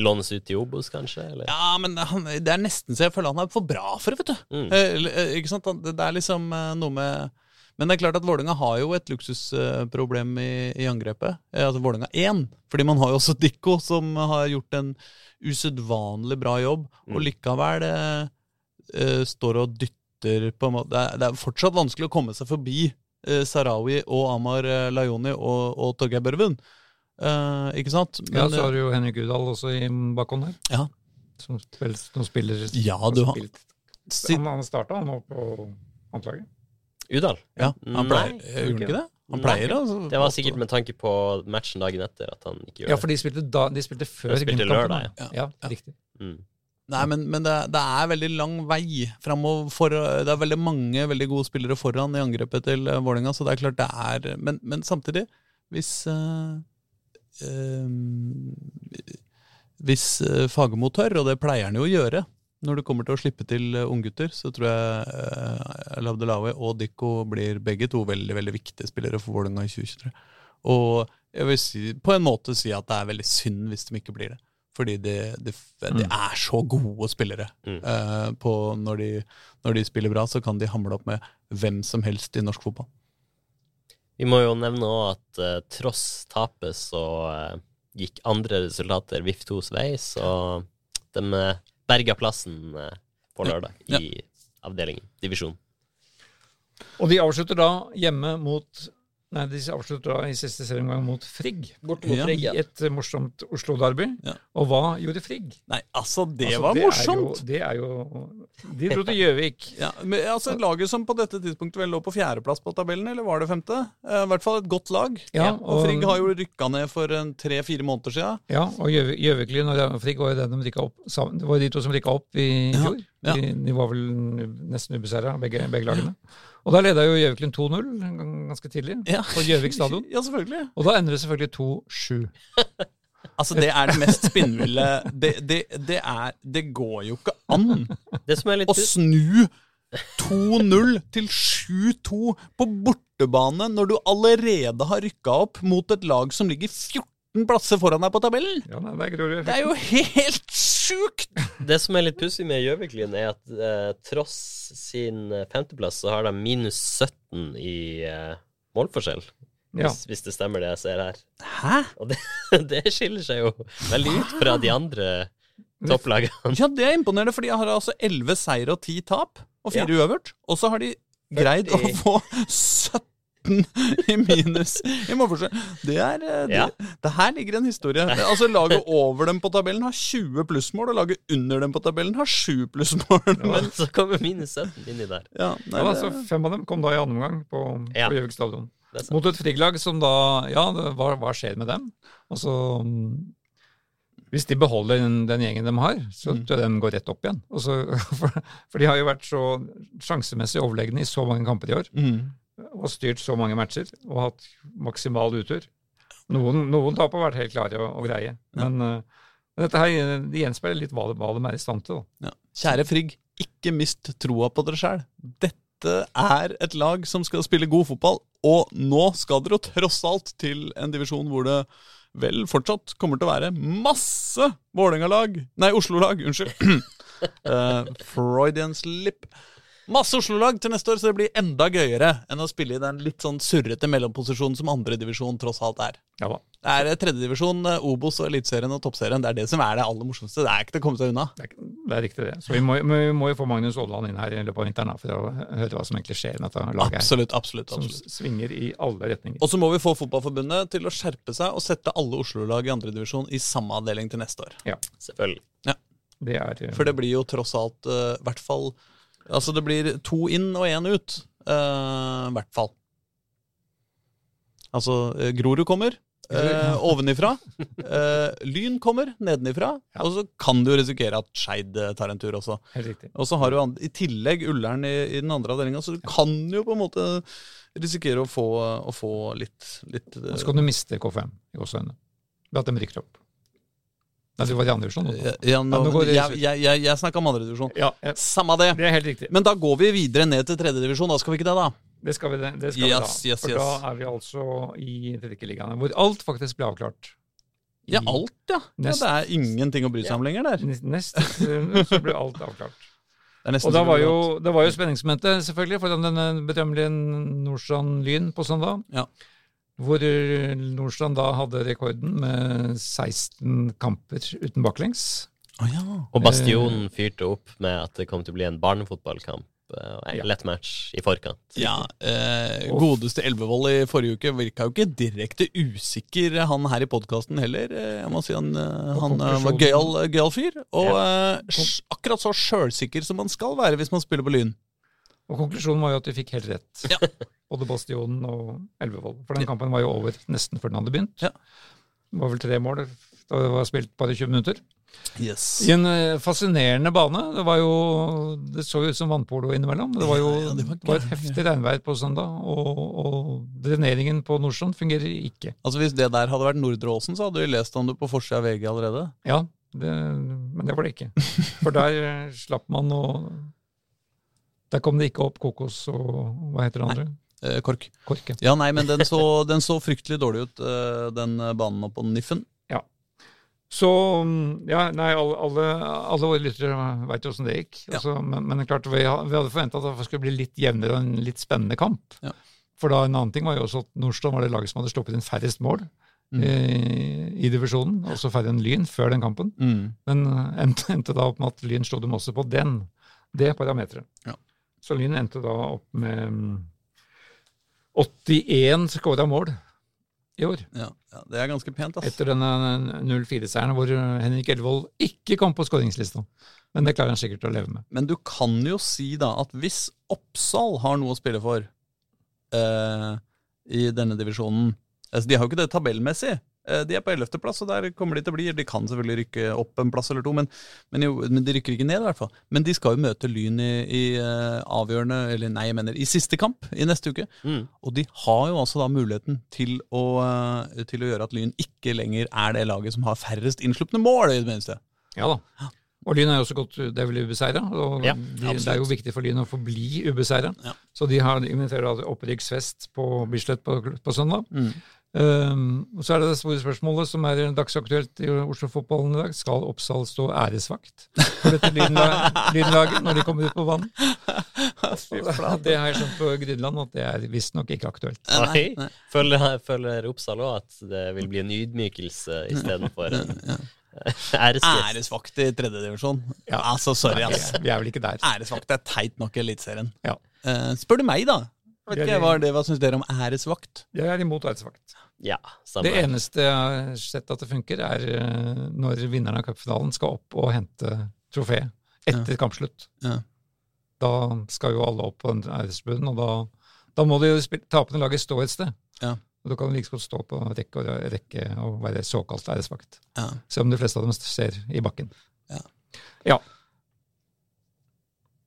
Lånes ut til Obos, kanskje? Eller? Ja, men han, det er nesten så jeg føler han er for bra for det, vet du. Mm. Eh, eh, ikke sant? Det det er liksom eh, noe med Men det er klart at Vålerenga har jo et luksusproblem i, i angrepet. Eh, altså Vålerenga 1. Fordi man har jo også Dikko, som har gjort en usedvanlig bra jobb, og Mm. likevel eh, eh, står og dytter på en måte det er, det er fortsatt vanskelig å komme seg forbi eh, Sarawi og Amar Layoni Lajoni og, og Torgeir Børven. Eh, ikke sant? ja, så har du jo Henrik Udal også i bakhånd her. Ja. Som, spiller, som spiller Ja, du har-. Han, han starta han nå på håndlaget. Udal? Ja, han pleier, Nei, gjorde han ikke det? Han pleier altså, Det var sikkert med tanke på matchen dagen etter at han ikke gjør Ja, for de spilte, da, de spilte før De spilte lørdag, da. ja. Ja, riktig. Mm. Nei, men, men det, det er veldig lang vei framover. Det er veldig mange veldig gode spillere foran i angrepet til Vålinga, Vålerenga, så det er klart det er Men, men samtidig, hvis øh, øh, Hvis Fagermo tør, og det pleier han jo å gjøre når det kommer til å slippe til uh, unggutter, så tror jeg eh, Labdelawi og Dikko blir begge to veldig veldig viktige spillere for Vålerenga i 2023. Og jeg vil si, på en måte si at det er veldig synd hvis de ikke blir det. Fordi de, de, de Mm. er så gode spillere. Mm. Eh, på når, de, når de spiller bra, så kan de hamle opp med hvem som helst i norsk fotball. Vi må jo nevne òg at eh, tross tapet så eh, gikk andre resultater VIF 2s vei, så de uh, berga plassen eh, på lørdag Ja. i avdelingen, divisjonen. Og de avslutter da hjemme mot Nei, de avsluttet da i siste serieomgang mot Frigg. Bort mot Ja. I et eh, morsomt Oslo-derby. Ja. Og hva gjorde Frigg? Nei, altså, det Altså, var det morsomt! jo- Det er jo De dro til Gjøvik. Ja, men, altså, Laget som på dette tidspunktet vel lå på fjerdeplass på tabellen, eller var det femte? Eh, I hvert fall et godt lag. Ja, og, Frigg har jo rykka ned for tre-fire måneder siden. Ja, og Gjøvik- Gjøviklyn og Frigg var jo det de rykka opp sammen. Det var jo de to som rykka opp i Ja, fjor. ja. De, de var vel nesten ubeseira, begge, begge lagene. Og da leda jo Gjøviklund 2-0 ganske tidlig Ja. på Gjøvik stadion. Ja, selvfølgelig. Og da ender det selvfølgelig 2-7. Altså, det er det mest spinnville det, det, det, er, det går jo ikke an Det som er litt å snu 2-0 til 7-2 på bortebane når du allerede har rykka opp mot et lag som ligger 14 plasser foran deg på tabellen. Ja, nei, det, er Det er jo helt sjukt! Det som er litt pussig med Gjøviklin, er at eh, tross sin eh, femteplass, så har de minus 17 i eh, målforskjell. Ja. Hvis, hvis det stemmer det jeg ser her. Hæ? Og det, det skiller seg jo veldig ut fra de andre topplagene. Ja, det er imponerende, for de har altså 11 seier og 10 tap, og 4 uavgjort. Og så har de greid å få 17 i minus i målforskjell. Det er eh, det, Ja. det her ligger en historie. Altså Laget over dem på tabellen har 20 plussmål, og laget under dem på tabellen har 7 plussmål. Men, så kommer minus 17 inni der. ja, nei, Ja, altså, fem av dem kom da i andre omgang på, Ja. Gjøvik stadion. Mot et Frigg-lag som da Ja, det, hva, hva skjer med dem? Altså mm, Hvis de beholder den, den gjengen de har, så Mm. tror jeg de går rett opp igjen. Så- for, for de har jo vært så sjansemessig overlegne i så mange kamper i år. mm. Og styrt så mange matcher og hatt maksimal utur. Noen, noen tap har vært helt klare og, og greie. Men, eh, men dette her det gjenspeiler litt hva, hva de er i stand til. Ja. Kjære Frigg, ikke mist troa på dere sjæl. Dette er et lag som skal spille god fotball, og nå skal dere jo tross alt til en divisjon hvor det vel fortsatt kommer til å være masse Vålerenga-lag Nei, Oslo-lag, unnskyld. uh, Freudian slip. Masse Oslo-lag til neste år, så det blir enda gøyere enn å spille i den litt sånn surrete mellomposisjonen som andredivisjon tross alt er. Ja da. Det er tredjedivisjon, Obos og Eliteserien og Toppserien. Det er det som er det aller morsomste. Det er ikke til å komme seg unna. Det er, det er riktig, det. Så vi må, vi må jo få Magnus Aaland inn her i løpet av vinteren for å høre hva som egentlig skjer med dette laget. Absolutt, Absolutt, absolutt. Som svinger i alle retninger. Og så må vi få Fotballforbundet til å skjerpe seg og sette alle Oslo-lag i andredivisjon i samme avdeling til neste år. Selvfølgelig. Det er, eh, For det blir jo tross alt uh, hvert fall Altså det blir to inn og én ut. i uh, hvert fall. Altså, eh, Grorud kommer uh, ovenifra. Uh, lyn kommer nedenifra. Ja. Og så kan du risikere at Skeid eh, tar en tur også. Og så har du i tillegg Ullern i, i den andre avdelinga, så du kan jo på en måte risikere å få, å få litt, litt eh, Og så kan du miste KFM i gåseøynene. Ved at de rykker opp. Nei, du var i andre divisjon. Ja, nå, nå jeg jeg, jeg, jeg snakka om andredivisjon. Ja, ja, Samme det. det er helt riktig. Men da går vi videre ned til tredje divisjon. da skal vi ikke det, da? Det skal vi, det, det skal Yes, vi da. yes, For yes. da er vi altså i Tredjeligaen, hvor alt faktisk ble avklart. I- Ja, alt, ja. Nest- det er ingenting å bry seg om lenger der. Nest, så ble alt avklart. Det Og da var det jo, det var jo spenningsmomentet, selvfølgelig, foran denne berømmelige Nordstrand Lyn på søndag. Ja. Hvor eh, Nordstrand da hadde rekorden med 16 kamper uten baklengs. Oh, ja. Og Bastionen fyrte opp med at det kom til å bli en barnefotballkamp. eh, en Ja. lett match i forkant. Ja, eh, Godeste Elvevold i forrige uke virka jo ikke direkte usikker, han her i podkasten heller. Eh, Jeg må si Han, eh, han eh, var gøyal gøy fyr. Og eh, akkurat så sjølsikker som man skal være hvis man spiller på Lyn. Og konklusjonen var jo at de fikk helt rett. Ja. Både Bastionen og Elvevold. For den kampen var jo over nesten før den hadde begynt. Ja. Det var vel tre mål da det var spilt bare 20 minutter. Yes. I en eh, fascinerende bane. Det var jo Det så ut som vannpolo innimellom. Det var jo Ja, det var det var et heftig regnvær på søndag, og, og dreneringen på Nordstrand fungerer ikke. Altså Hvis det der hadde vært Nordre Åsen, så hadde vi lest om det på forsida av VG allerede. Ja, det, men det var det ikke. For der eh, slapp man å Der kom det ikke opp kokos og hva heter det andre? Eh, Kork. Korke. Ja, nei, men den så, den så fryktelig dårlig ut, eh, den banen oppå Niffen. Ja. Så mm, ja, nei, alle, alle, våre lyttere veit jo åssen det gikk. Ja. Altså, men, men det klart, vi, vi hadde forventa at det skulle bli litt jevnere og en litt spennende kamp. Ja. For da en annen ting var jo også at Nordstrand var det laget som hadde sluppet inn færrest mål Mm. I, i divisjonen, også færre enn Lyn før den kampen. Men eh, endte, endte da opp med at Lyn slo dem også på den, det parameteret. Ja. Så Lyn endte da opp med mm, 81 skåra mål i år. Ja, ja, det er ganske pent, ass. Etter denne 0-4-seieren hvor Henrik Elvold ikke kom på skåringslista. Men det klarer han sikkert å leve med. Men du kan jo si da at hvis Oppsal har noe å spille for eh, i denne divisjonen altså De har jo ikke det tabellmessig, Eh, De er på 11. plass, og der kommer de til å bli. De kan selvfølgelig rykke opp en plass eller to, men, men, jo, men de rykker ikke ned, i hvert fall. Men de skal jo møte Lyn i, i eh, avgjørende, eller nei, jeg mener i siste kamp i neste uke. Mm. Og de har jo altså da muligheten til å, eh, til å gjøre at Lyn ikke lenger er det laget som har færrest innslupne mål, i det minste. Ja da. Og Lyn er jo også godt det er vel ubeseira. Ja, de, det er jo viktig for Lyn å forbli ubeseira. Ja. Så de har inviterer opprykksfest på Bislett på, på søndag. Mm. Um, og så er det det store spørsmålet som er dagsaktuelt i Oslo-fotballen i dag. Skal Oppsal stå æresvakt for dette lynla- lynlaget når de kommer ut på banen? Det har jeg skjønt på Grydeland at det er visstnok ikke aktuelt. Nei, nei. Føler, føler Oppsal òg at det vil bli en ydmykelse istedenfor en? Æresvakt i tredjedivisjon. Ja. Altså, sorry, ass. Vi er vel ikke der. Æresvakt er teit nok i Eliteserien. Ja. Uh, spør du meg, da? Vet ikke, hva, det, hva syns dere om æresvakt? Jeg er imot æresvakt. Ja, Det eneste jeg har sett at det funker, er eh, når vinneren av cupfinalen skal opp og hente trofé etter kampslutt. Ja. Da skal jo alle opp på en æresbunn, og da, da må det jo tapende laget stå et sted. Ja. Og Da kan du like godt stå på rekke og rekke og være såkalt æresvakt. Ja. Selv om de fleste av dem ser i bakken. Ja. Ja.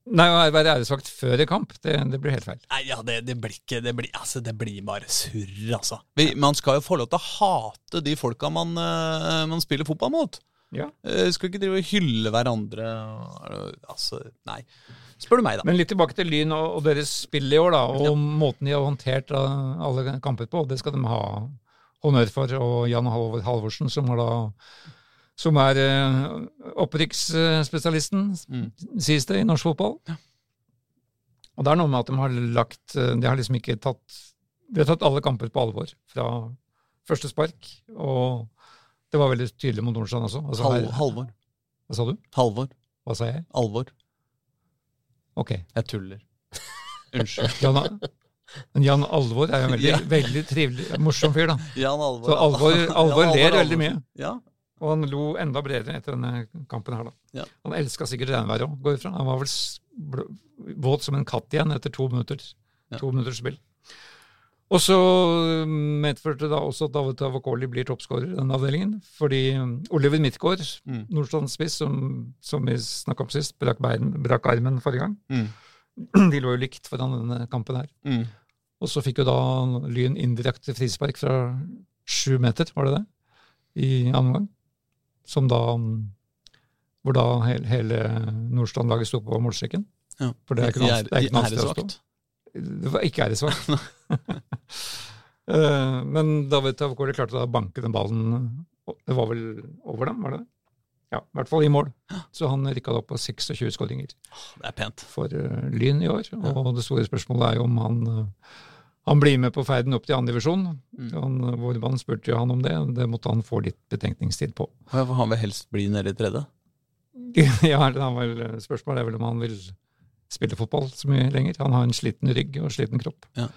Nei, å være æresvakt før en kamp, det, det blir helt feil. Nei, ja, det, det blir ikke Det blir, altså, det blir bare surr, altså. Vi, man skal jo få lov til å hate de folka man, eh, man spiller fotball mot. Ja. Uh, skal ikke drive og hylle hverandre. Altså, nei. Spør du meg, da. Men litt tilbake til Lyn og, og deres spill i år, da, og måten de har håndtert da, alle kamper på. Det skal de ha honnør for. Og Jan Halvorsen, som, har da, som er uh, opprykksspesialisten, Mm. sies det, i norsk fotball. Og det er noe med at de har lagt uh, De har liksom ikke tatt De har tatt alle kamper på alvor fra første spark. Og det var veldig tydelig mot Nordstrand også. Altså, Hal, Halvor. hva sa du? Halvor. Hva sa jeg? Alvor. Ok. Jeg tuller. Unnskyld. Jan, men Jan Alvor er jo en veldig, Ja. veldig trivelig, morsom fyr, da. Jan Alvor. Så Alvor, Alvor ler veldig mye. Ja. Og han lo enda bredere etter denne kampen her, da. Ja. Han elska sikkert regnværet òg, går ifra. Han var vel våt som en katt igjen etter to minutter. Ja. To minutters spill. Og så medførte det også at David Tavakoli blir toppskårer i denne avdelingen. Fordi um, Oliver Midtgaard, Mm. Nordstrands spiss, som, som vi snakka om sist, brakk, bein, brakk armen forrige gang. Mm. De lå jo likt foran denne kampen her. Mm. Og så fikk jo da Lyn indirekte frispark fra sju meter, var det det? I annen omgang. Som da Hvor da hele, Nordstrand-laget sto på målstreken. Ja. For det er ikke noe det er ikke noe sted å stå. Det var ikke æresvakt. Eh, Men David Tavakoli klarte da å banke den ballen Det var vel over dem, var det det? Ja, i hvert fall i mål. Så han rykka det opp på 26 skåringer Det er pent. for eh, Lyn i år. Og det store spørsmålet er jo om han, eh, han blir med på ferden opp til andredivisjon. Mm. Vårbanen spurte jo han om det, det måtte han få litt betenkningstid på. For han vil helst bli nede i tredje? ja, er vel, Spørsmålet er vel om han vil spille fotball så mye lenger. Han har en sliten rygg og sliten kropp. Ja.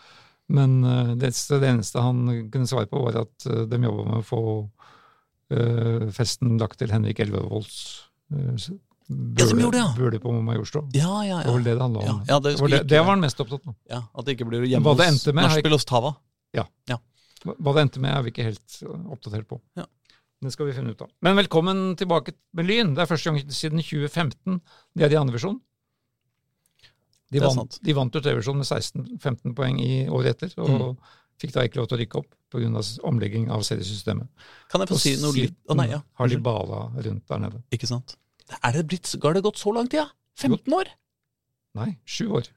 Men eh, det, det eneste han kunne svare på, var at eh, de jobba med å få øh, festen lagt til Henrik Elvevolds uh, Ja, de gjorde det, ja. bule på Majorstua. Ja, ja, Det var det det handla Ja, om. ja, det, det, var det, det var han mest opptatt av. ja, At det ikke blir hjemme hos nachspiel hos Tava. Hva det endte med, er vi ikke helt oppdatert på. Ja. Det skal vi finne ut av. Men velkommen tilbake med Lyn. Det er første gang siden 2015 de er i andrevisjon. De, vant- de vant jo tredjedivisjon med 16-15 poeng i året etter, og Mm. fikk da ikke lov til å rykke opp pga. omlegging av seriesystemet. Kan jeg få Og si noe litt Å nei, ja. har de bala rundt der nede. Ikke sant. Er det blitt, Har det gått så lang tid, ja? 15 år? Nei, sju år.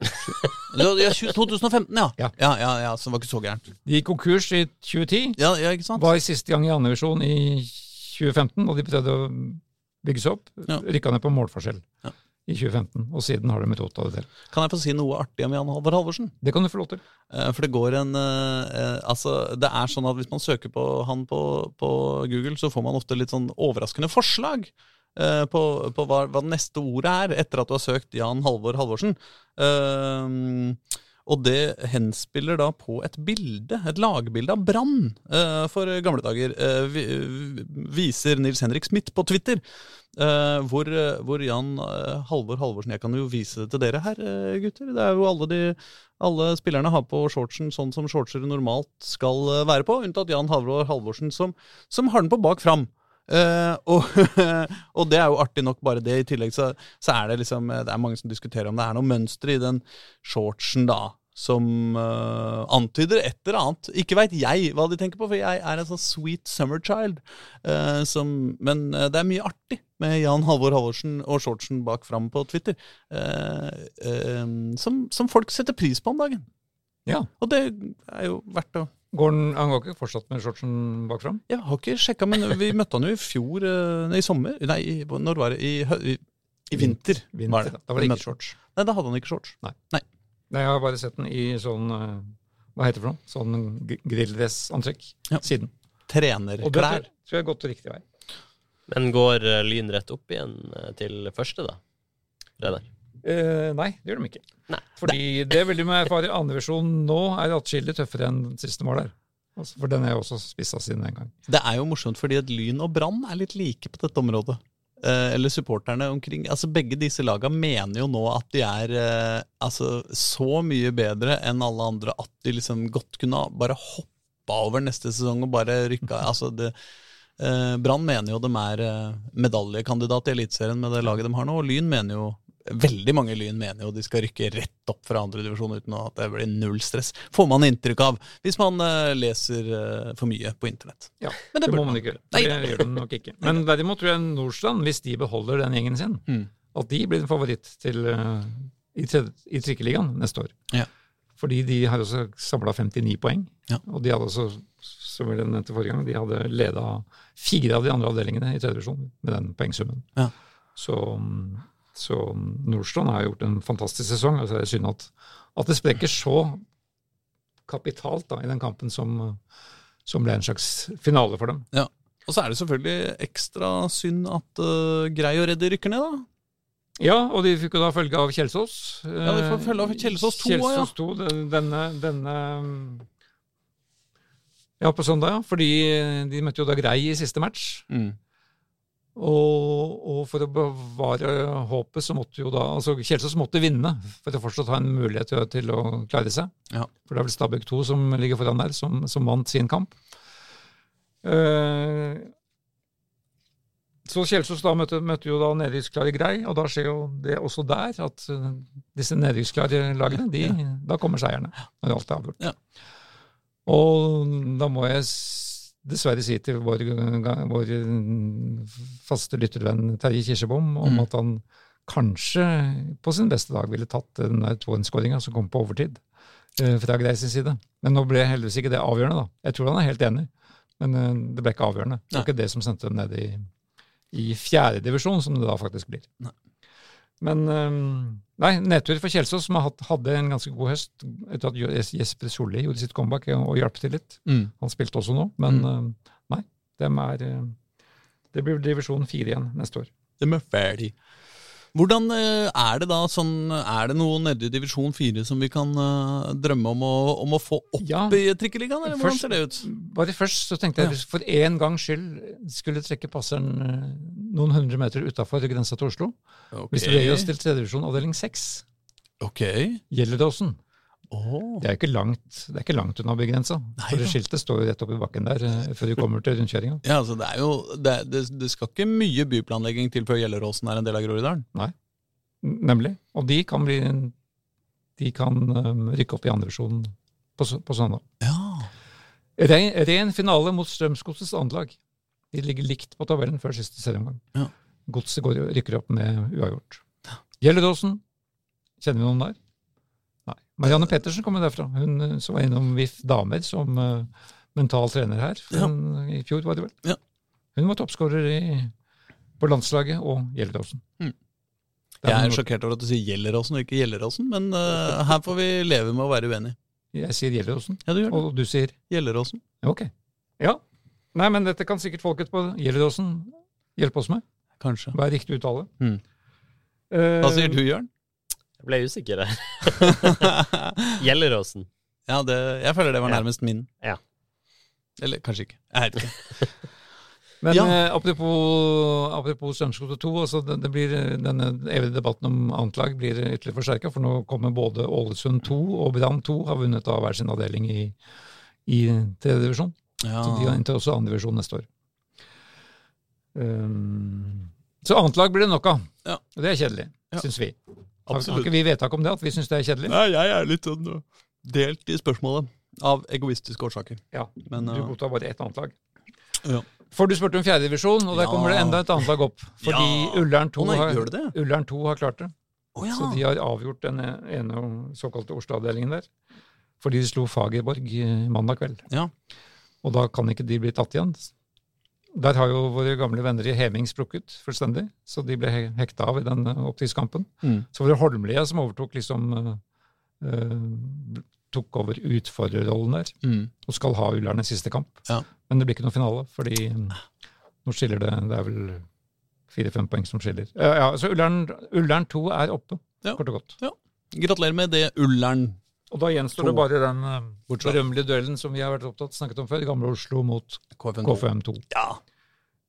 Ja, ja, 20 2015, ja. Ja. ja, ja, ja så det var ikke så gærent. De gikk konkurs i 2010. Ja, ja, ikke sant? Var i siste gang i andredivisjon i 2015, og de prøvde å bygge seg opp. Ja. Rykka ned på målforskjell Ja. i 2015, og siden har de rota det til. Kan jeg få si noe artig om Jan Halvor Halvorsen? Det kan du få lov til. Eh, For det går en eh, eh, Altså, det er sånn at hvis man søker på han på, på Google, så får man ofte litt sånn overraskende forslag. Eh, på, på hva, hva det neste ordet er, etter at du har søkt Jan Halvor Halvorsen. Uh, Og det henspiller da på et bilde, et lagbilde av Brann uh, for gamle dager. uh, vi, viser Nils Henrik Smith på Twitter. hvor, hvor Jan Halvor Halvorsen Jeg kan jo vise det til dere her, gutter. Det er jo alle de alle spillerne har på shortsen sånn som shortser normalt skal være på, unntatt Jan Halvor Halvorsen, som, som har den på bak fram. Eh, og, og det er jo artig nok, bare det. I tillegg så, så er det liksom Det er mange som diskuterer om det er noe mønster i den shortsen, da. Som uh, antyder et eller annet. Ikke veit jeg hva de tenker på, for jeg er en sånn sweet summer child. Uh, som, men eh, det er mye artig med Jan Halvor Halvorsen og shortsen bak fram på Twitter. eh, eh, som, som folk setter pris på om dagen. Ja. Og det er jo verdt å Går den, han går ikke fortsatt med shortsen bak fram? Jeg har ikke sjekka, men vi møtte han jo i fjor eh, Nei, i sommer. Nei, når var det? I, i, i vinter. Vinter, var det. Da var det ikke møtte- shorts. Nei, da hadde han ikke shorts. Nei, Nei, jeg har bare sett den i sånn eh, Hva heter det for noe? Sånn grilldressantrekk Ja. siden. Og det Trenerklær. tror jeg- gått riktig vei. Men går eh, Lyn rett opp igjen til første, da? Reidar? Eh, nei, det gjør de ikke. Nei. Fordi det vil de med erfare. Andredivisjon nå er atskillig tøffere enn siste mål der. Altså, for den er jo også spissa siden den gang. Det er jo morsomt, fordi at Lyn og Brann er litt like på dette området. Eh, eller supporterne omkring altså Begge disse laga mener jo nå at de er eh, altså så mye bedre enn alle andre at de liksom godt kunne bare hoppa over neste sesong og bare rykka altså det, eh, Brann mener jo de er eh, medaljekandidat i Eliteserien med det laget de har nå, og Lyn mener jo Veldig mange Lyn mener jo de skal rykke rett opp fra andredivisjon uten at det blir null stress. Får man inntrykk av hvis man eh, leser eh, for mye på internett. Ja, Men det det, må man ikke gjøre. Det gjør de nok ikke. Men derimot tror jeg Nordstrand, hvis de beholder den gjengen sin, Mm. at de blir en favoritt til, eh, i, i trikkeligaen neste år. Ja. Fordi de har også samla 59 poeng. Ja. Og de hadde også, som jeg nevnte forrige gang, de hadde leda fire av de andre avdelingene i tredje divisjon med den poengsummen. Ja. Så, så Nordstrand har gjort en fantastisk sesong. Altså det er synd at, at det sprekker så kapitalt da, i den kampen som, som ble en slags finale for dem. Og så er det selvfølgelig ekstra synd at uh, Grei og Reddy rykker ned, da. Ja, og de fikk jo da følge av Kjelsås. Ja, de får følge av Kjelsås 2 også, ja. Kjelsås 2, den- denne, denne Ja, på søndag, ja. Fordi de møtte jo da Grei i siste match. Og, og for å bevare håpet, så måtte jo da altså Kjelsås måtte vinne for å fortsatt ha en mulighet til, til å klare seg. Ja. For det er vel Stabæk 2 som ligger foran der, som, som vant sin kamp. Eh, så Kjelsås da møtte, møtte jo da nedrykksklare Grei, og da skjer jo det også der at eh, disse nedrykksklare lagene, de, da kommer seierne når alt er avgjort. Ja. Og da må jeg s- dessverre si til vår, vår mm, faste lyttervenn Terje Kirsebom om Mm. at han kanskje på sin beste dag ville tatt den der 2-1-skåringa som kom på overtid eh, fra Greis side. Men nå ble heldigvis ikke det avgjørende, da. Jeg tror han er helt enig, men eh, det ble ikke avgjørende. Det var ikke det som sendte dem ned i, i fjerde divisjon, som det da faktisk blir. Nei. Men eh, nei, nedtur for Kjelsås, som hadde en ganske god høst etter at Jesper Solli gjorde sitt comeback og, hjalp til litt. Mm. Han spilte også nå, men mm. nei, dem er eh, Det blir divisjon fire igjen neste år. De er ferdig. Hvordan eh, er det da sånn Er det noe nede i divisjon fire som vi kan eh, drømme om å, om å få opp Ja. i trikkeligaen, eller hvordan ser det ut? Bare først så tenkte jeg for en gangs skyld skulle trekke passeren eh, noen hundre meter utafor grensa til Oslo. Hvis vi gir oss til tredjedivisjon avdeling seks, Ok. Gjelleråsen. Åh. Det er ikke langt, det er ikke langt unna bygrensa. Nei For det skiltet står jo rett oppi bakken der eh, før du kommer til rundkjøringa. Ja, altså det er jo det, det, det skal ikke mye byplanlegging til før Gjelleråsen er en del av Groruddalen. Nemlig. Og de kan bli De kan um, rykke opp i andrevisjonen på, på søndag. Ja. Ren, ren finale mot Strømsgodsets andrelag. De ligger likt på tabellen før siste serieomgang. Ja. Godset rykker opp med uavgjort. Gjelleråsen, kjenner vi noen der? Marianne Pettersen kommer derfra. Hun eh, som var innom VIF damer som uh, mental trener her Ja. Hun- i fjor, var det vel. Ja. Hun var toppskårer på landslaget og Gjelleråsen. Mm. Jeg er sjokkert over at du sier Gjelleråsen og ikke Gjelleråsen, men uh, her får vi leve med å være uenige. Jeg sier Gjelleråsen, Ja, du og du sier Gjelleråsen. ok. Ja. Nei, men dette kan sikkert folket på Gjelleråsen hjelpe oss med. Kanskje. Hva er riktig uttale? Mm. Eh, Hva sier du, Jørn? Jeg ble usikker her. Gjelleråsen. Ja, det, jeg føler det var nærmest min. Ja. Eller kanskje ikke. Jeg vet ikke. Men Ja. eh, apropos, apropos Strømsgodset 2, altså det, det blir, denne evige debatten om annet blir ytterligere forsterka, for nå kommer både Ålesund 2 og Brann 2 har vunnet av hver sin avdeling i, i tredje divisjon. Ja. Så de har inntil også andre divisjon neste år. Um, så annet blir det nok av. Ja. Og det er kjedelig, Ja. syns vi. Har, har ikke vi vedtak om det, at vi syns det er kjedelig? Nei, jeg er litt sånn uh, delt i spørsmålet. Av egoistiske årsaker. Ja, Men Du uh, godtar bare ett annet lag. Ja. For du spurte om fjerdedivisjon, og der Ja. kommer det enda et annet lag opp. Fordi Ja. Ullern 2, oh, har, gjør det det? Ullern 2 har klart det. Oh, ja. Så de har avgjort den ene såkalte Oslo-avdelingen der. Fordi de slo Fagerborg eh, mandag kveld. Ja. Og da kan ikke de bli tatt igjen. Der har jo våre gamle venner i Heming sprukket fullstendig, så de ble he- hekta av i den opptidskampen. Mm. Så var det Holmlia som overtok liksom eh, eh, tok over utfordrerrollen der, Mm. og skal ha Ullern i siste kamp. Ja. Men det blir ikke noen finale, fordi mm, nå skiller det Det er vel fire-fem poeng som skiller. Ja, ja, så Ullern, Ullern 2 er oppe, kort og godt. Gratulerer med det, Ullern. Og da gjenstår To. det bare den uh, berømmelige duellen som vi har vært opptatt snakket om før, Gamle Oslo mot KFM. KFM2. Ja.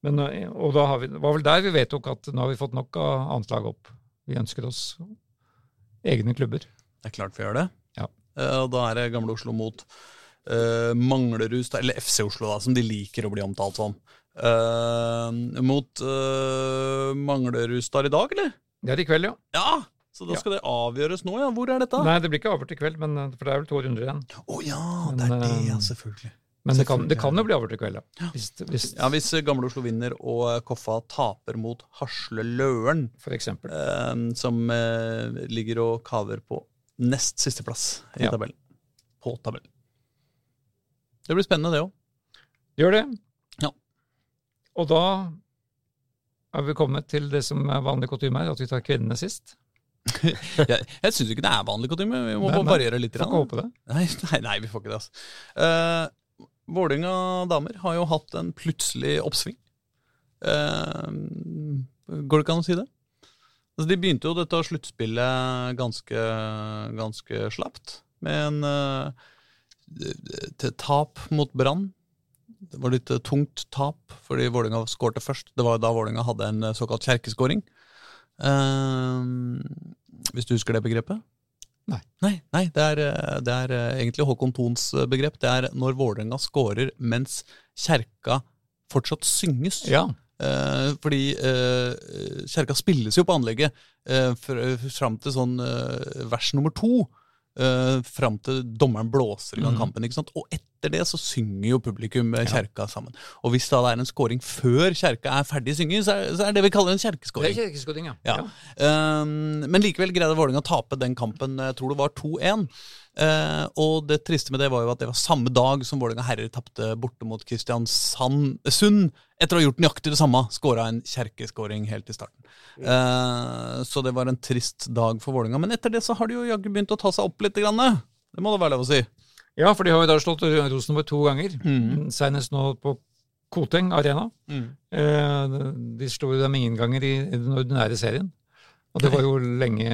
Men, eh, og da har vi, var vel der vi vedtok at nå har vi fått nok av annet lag opp. Vi ønsker oss egne klubber. Det er klart vi gjør det. Ja. Eh, og da er det Gamle Oslo mot uh, Manglerud, eller FC Oslo, da, som de liker å bli omtalt som. Uh, mot uh, Manglerudstad i dag, eller? Det er i kveld, ja. Ja! Så da skal det avgjøres nå, ja. Hvor er dette? Å Nei, det blir ikke avgjort i kveld, men, eh, for det er vel to runder igjen. ja, det Men, er det, ja, eh, selvfølgelig. Men det kan, det kan jo bli avgjort i kveld, ja. Hvis, hvis, Ja, Hvis eh, Gamle Oslo vinner og Koffa taper mot Hasle Løren, eh, som eh, ligger og kaver på nest sisteplass i Ja. tabellen. På tabellen. Det blir spennende, det òg. Gjør det. Ja. Og da er vi kommet til det som er vanlig kutyme her, at vi tar kvinnene sist. Jeg, jeg syns ikke det er vanlig kutyme. Vi må Nei, nei. variere litt. Får ikke håpe det. Nei, nei, nei, vi får ikke det. altså. Uh, Vålerenga damer har jo hatt en plutselig oppsving. Uh, går det ikke an å si det? Altså, de begynte jo dette sluttspillet ganske, ganske slapt, med en uh, tap mot Brann. Det var litt tungt tap, fordi Vålerenga skårte først. Det var da Vålerenga hadde en såkalt kjerkeskåring. Eh, hvis du husker det begrepet? Nei. Nei, nei det, er, det er eh, egentlig Håkon Thons eh, begrep. Det er når Vålerenga scorer mens kjerka fortsatt synges. Ja. Eh, fordi eh, kjerka spilles jo på anlegget eh, fram til sånn eh, vers nummer to. Eh, fram til dommeren blåser i gang Mhm. kampen. ikke sant? Og etter det så synger jo publikum Ja. kjerka sammen. Og hvis da det er en scoring før kjerka er ferdig synging, så er, så er det vi kaller en Det er kjerkeskåring, ja. Ja. Um, men likevel greide Vålerenga å tape den kampen, jeg tror det var 2-1. Uh, og det triste med det var jo at det var samme dag som Vålerenga herrer tapte borte mot Kristiansand etter å ha gjort nøyaktig det samme. Skåra en kjerkeskåring helt i starten. Uh, så det var en trist dag for Vålerenga. Men etter det så har de jo jaggu begynt å ta seg opp litt. Grann. Det må det være lov å si. Ja, for de har jo da slått Rosenborg to ganger. Mm. Senest nå på Koteng Arena. Mm. Eh, De slo dem ingen ganger i, i den ordinære serien. Og det var jo lenge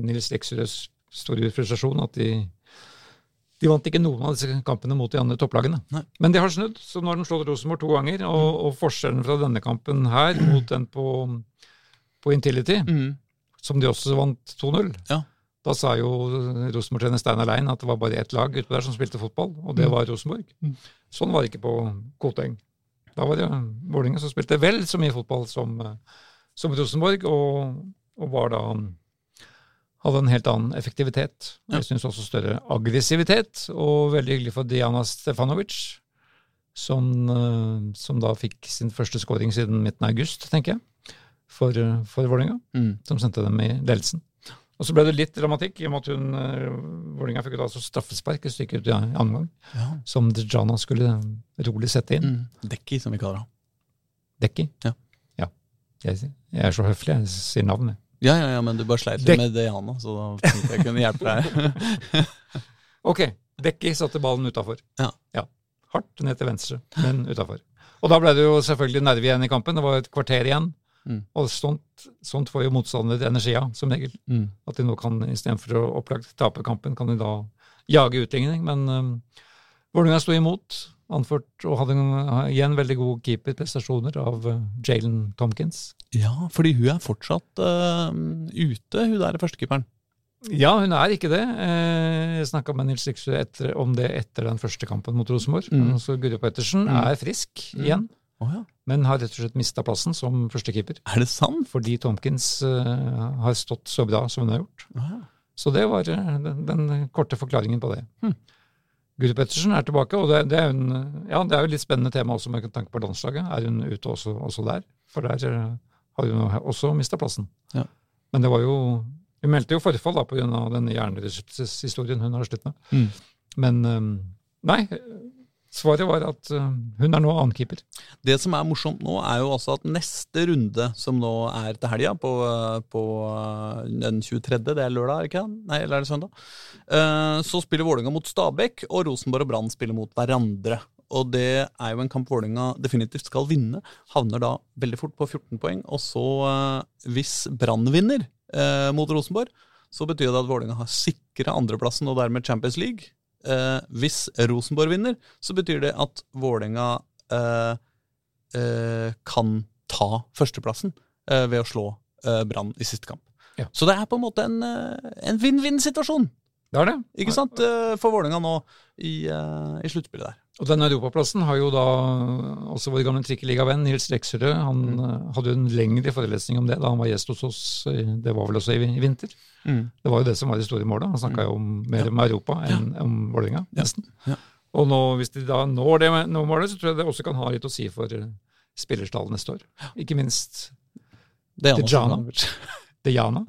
Nils Lekserøds store frustrasjon at de de vant ikke noen av disse kampene mot de andre topplagene. Nei. Men de har snudd, så nå har de slått Rosenborg to ganger. Og, og forskjellen fra denne kampen her mot den på, på Intility, Mm. som de også vant 2-0 Ja. Da sa jo Rosenborg-trener Steinar Lein at det var bare ett lag ute der som spilte fotball, og det Mm. var Rosenborg. Mm. Sånn var det ikke på Koteng. Da var det Vålerenga som spilte vel så mye fotball som, som Rosenborg, og, og var da hadde en helt annen effektivitet. Jeg syns også større aggressivitet, og veldig hyggelig for Diana Stefanovic, som, eh, som da fikk sin første scoring siden midten av august, tenker jeg, for, eh, for Vålerenga, Mm. som sendte dem i ledelsen. Og så ble det litt dramatikk, i og med at hun, eh, Vålerenga fikk jo da altså straffespark et stykke ut i andre omgang, Ja. som Dejana skulle rolig sette inn. Mm. Dekki, som vi kaller det. Dekki. Ja. ja. Jeg, jeg er så høflig, jeg sier navnet. Ja, ja, ja, men du bare sleit litt med det, Jana, så da tenkte jeg kunne hjelpe deg. Ok, Dekki satte ballen utafor. Ja. Hardt ned til venstre, men utafor. Og da ble det jo selvfølgelig nerve igjen i kampen. Det var et kvarter igjen. Mm. Og sånt, sånt får jo motstander energi av, som regel. Mm. At de nå kan, istedenfor å opplagt tape kampen, kan de da jage utligning. Men um, Vålerenga sto imot, anført og hadde en, igjen veldig gode keeperprestasjoner av uh, Jalen Tomkins. Ja, fordi hun er fortsatt uh, ute, hun der førstekeeperen. Ja, hun er ikke det. Eh, Jeg snakka med Nils Riksrud om det etter den første kampen mot Rosenborg. Mm. Så Guri Pettersen Mm. er frisk igjen, oh, ja. men har rett og slett mista plassen som førstekeeper. Er det sant? Fordi Tomkins uh, har stått så bra som hun har gjort. Oh, ja. Så det var den, den korte forklaringen på det. Hm. Guri Pettersen er tilbake, og det, det, er en, ja, det er jo et litt spennende tema også med tanke på landslaget. Er hun ute også, også der? For der har jo også mista plassen. Ja. Men det var jo Hun meldte jo forfall da pga. den hjernerystelseshistorien hun har slitt med. Mm. Men eh, nei, svaret var at eh, hun er nå annenkeeper. Det som er morsomt nå, er jo også at neste runde, som nå er til helga, på, på den 23., det er lørdag, er det ikke? Nei, eller er det søndag? Eh, Så spiller Vålerenga mot Stabæk, og Rosenborg og Brann spiller mot hverandre. Og det er jo en kamp Vålerenga definitivt skal vinne. Havner da veldig fort på 14 poeng. Og så, eh, hvis Brann vinner eh, mot Rosenborg, så betyr det at Vålerenga har sikra andreplassen og dermed Champions League. Eh, hvis Rosenborg vinner, så betyr det at Vålerenga eh, eh, kan ta førsteplassen eh, ved å slå eh, Brann i siste kamp. Ja. Så det er på en måte en, en vinn-vinn-situasjon, Det er det. ikke sant, for Vålerenga nå i, i sluttspillet der. Og den europaplassen har jo da også vår gamle trikkeligavenn Nils Reksrød. Han Mm. eh, hadde jo en lengre forelesning om det da han var gjest hos oss. Det var vel også i, i vinter. Det var jo det som var det store målet. Han snakka jo om, mer om Europa enn om Vålerenga, nesten. Ja. Og nå, hvis de da når det når målet, så tror jeg det også kan ha litt å si for eh, spillerstallen neste år. Ikke minst Dejana. Dejana.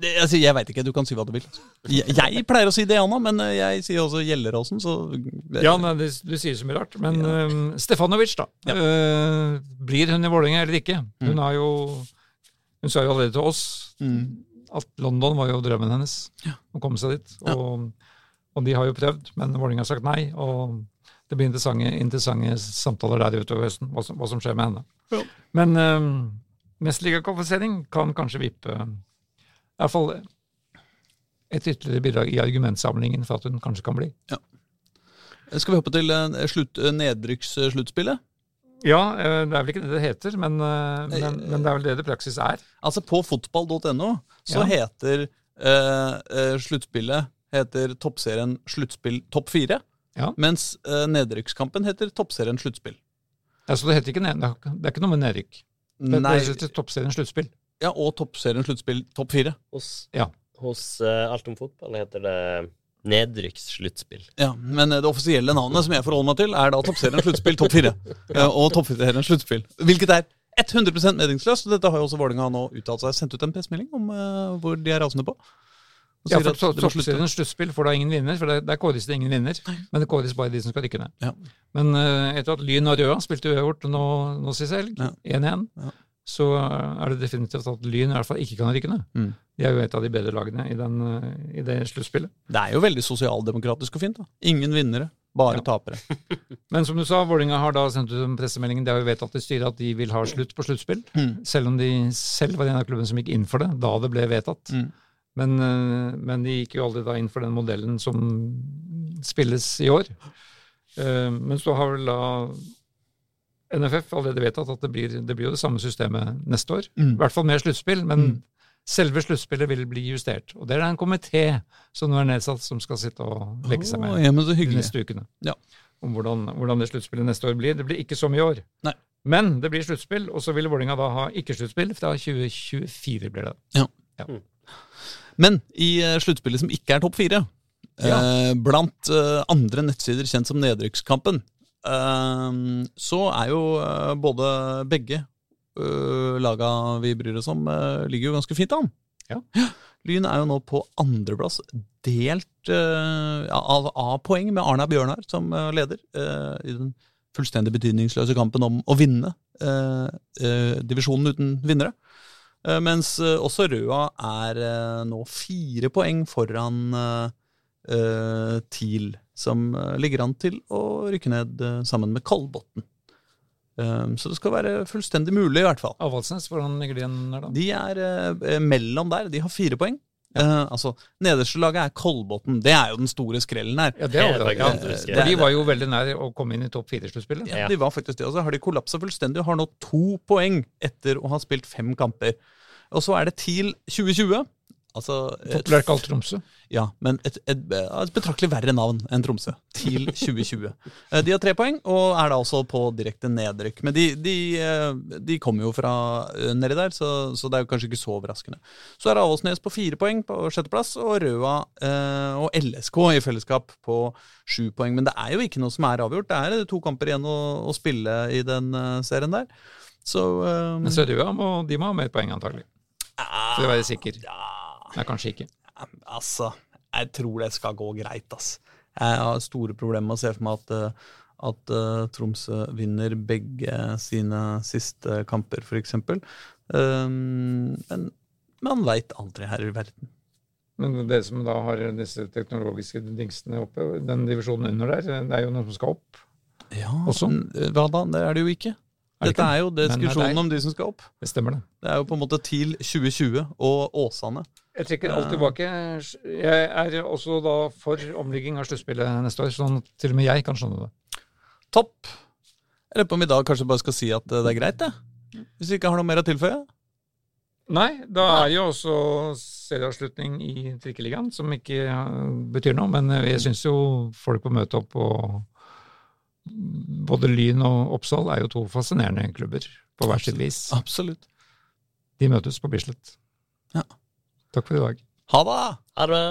Det, altså, jeg veit ikke, du kan si hva du vil. Jeg, jeg pleier å si det, Anna, men eh, jeg sier også Gjelleråsen, så Ja, nei, du, du sier så mye rart. Men Ja. eh, Stefanovic, da. Ja. Uh, blir hun i Vålerenga eller ikke? Hun Mm. har jo Hun sa jo allerede til oss mm. at London var jo drømmen hennes. Ja. Å komme seg dit. Og, og de har jo prøvd, men Vålerenga har sagt nei. Og det blir interessante, interessante samtaler der utover høsten, hva som, hva som skjer med henne. Men uh, mesterligakvalifisering kan kanskje vippe i hvert fall et ytterligere bidrag i argumentsamlingen for at hun kanskje kan bli. Skal vi hoppe til eh, slutt, eh, nedrykkssluttspillet? Ja, eh, det er vel ikke det det heter, men, men, men det er vel det det praksis er. Altså, på fotball.no så Ja. heter eh, sluttspillet heter toppserien Sluttspill topp fire. Ja. Mens eh, nedrykkskampen heter Toppserien sluttspill. Ja, så det heter ikke det er ikke noe med nedrykk. Det, Nei, det heter toppserien sluttspill. Ja, og Toppserien sluttspill topp fire. Hos, Ja. hos uh, Alt om fotball heter det nedrykkssluttspill. Ja, Men eh, det offisielle navnet som jeg forholder meg til, er da Toppserien sluttspill topp fire. Eh, og Toppserien sluttspill. Hvilket er 100 meningsløst. Dette har jo også Vålerenga nå uttalt seg. Sendt ut en pressemelding om uh, hvor de er rasende på. Ja, for toppserien sluttspill får da ingen vinner, for der, kåres det ingen vinner. Men det kåres bare de som skal rykke ned. Ja. Men uh, etter at Lyn og Røa spilte uavgjort nå, nå sist helg, Ja. 1-1, Ja. Så er det definitivt at Lyn i hvert fall ikke kan. Mm. De er jo et av de bedre lagene i, den, i det sluttspillet. Det er jo veldig sosialdemokratisk og fint. da. Ingen vinnere, bare Ja. tapere. Men som du sa, Vålerenga har da sendt ut en pressemelding. De har jo vedtatt i styret at de vil ha slutt på sluttspill. Mm. Selv om de selv var en av klubbene som gikk inn for det da det ble vedtatt. Mm. Men, eh, men de gikk jo aldri da inn for den modellen som spilles i år. Eh, Men så har vel da NFF allerede vedtatt at det blir, det blir jo det samme systemet neste år. I Mm. hvert fall med sluttspill, men Mm. selve sluttspillet vil bli justert. Og det er en komité som nå er nedsatt, som skal sitte og legge seg med med ja, men så de hyggelig. neste ukene. Ja. Om hvordan, hvordan det sluttspillet neste år blir. Det blir ikke som i år. Nei. Men det blir sluttspill, og så vil Vålerenga da ha ikke-sluttspill fra 2024, blir det. Men i eh, sluttspillet som ikke er topp fire, eh, blant eh, andre nettsider kjent som Nedrykkskampen, så er jo eh, både begge eh, laga vi bryr oss om, eh, ligger jo ganske fint an. Ja. Lyn er jo nå på andreplass, delt ja, av A-poeng med Arna Bjørnar som leder, i den fullstendig betydningsløse kampen om å vinne divisjonen uten vinnere. Mens også Røa er nå fire poeng foran eh, TIL, som eh, ligger an til å rykke ned eh, sammen med Kolbotn. Um, så det skal være fullstendig mulig, i hvert fall. Avaldsnes, hvordan ligger de igjen der, da? De er uh, mellom der. De har fire poeng. Eh, altså, Nederste laget er Kolbotn. Det er jo den store skrellen her. Ja, det er overraskende. For de var jo veldig nær å komme inn i topp fire-sluttspillet. Ja, Ja. De var faktisk det. Og så har de kollapsa fullstendig og har nå to poeng etter å ha spilt fem kamper. Og så er det TIL 2020. Altså Populært kalt Tromsø. ja, men et, et, et betraktelig verre navn enn Tromsø. TIL 2020. Eh, De har tre poeng og er da også på direkte nedrykk. Men de, de, eh, de kommer jo fra eh, nedi der, så, så det er jo kanskje ikke så overraskende. Så er Avaldsnes på fire poeng på sjetteplass, og Røa eh, og LSK i fellesskap på sju poeng. Men det er jo ikke noe som er avgjort. Det er to kamper igjen å, å spille i den serien der. Så eh, Men Sørøya må, de må ha mer poeng, antagelig. For å være sikker. ja, Nei, kanskje ikke. Altså, jeg tror det skal gå greit, ass. Jeg har store problemer med å se for meg at, eh, at eh, Tromsø vinner begge sine siste kamper, f.eks. Um, men man veit aldri her i verden. Men dere som da har disse teknologiske dingsene oppe, den divisjonen under der, det er jo noen som skal opp. Ja, Også? eh, Hva da? Det er det jo ikke. Er det Dette ikke? er jo diskusjonen om de som skal opp. Det stemmer, det. Det er jo på en måte TIL 2020 og Åsane. Jeg trekker alt tilbake. Jeg er også da for omligging av sluttspillet neste år, sånn at til og med jeg kan skjønne det. Topp. Jeg lurer på om vi da kanskje bare skal si at eh, det er greit, det. Hvis vi ikke har noe mer å tilføye. Nei, da er jo også serieavslutning i Trikkeligaen, som ikke betyr noe. Men eh, jeg syns jo folk må møte opp og Både Lyn og Oppsal er jo to fascinerende klubber på hver sitt vis. Absolutt. De møtes på Bislett. Takk for i dag. Ha det! Ha det.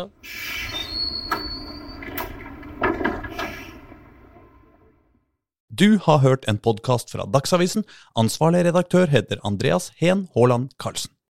Du har hørt en podkast fra Dagsavisen. Ansvarlig redaktør heter Andreas Heen Haaland Karlsen.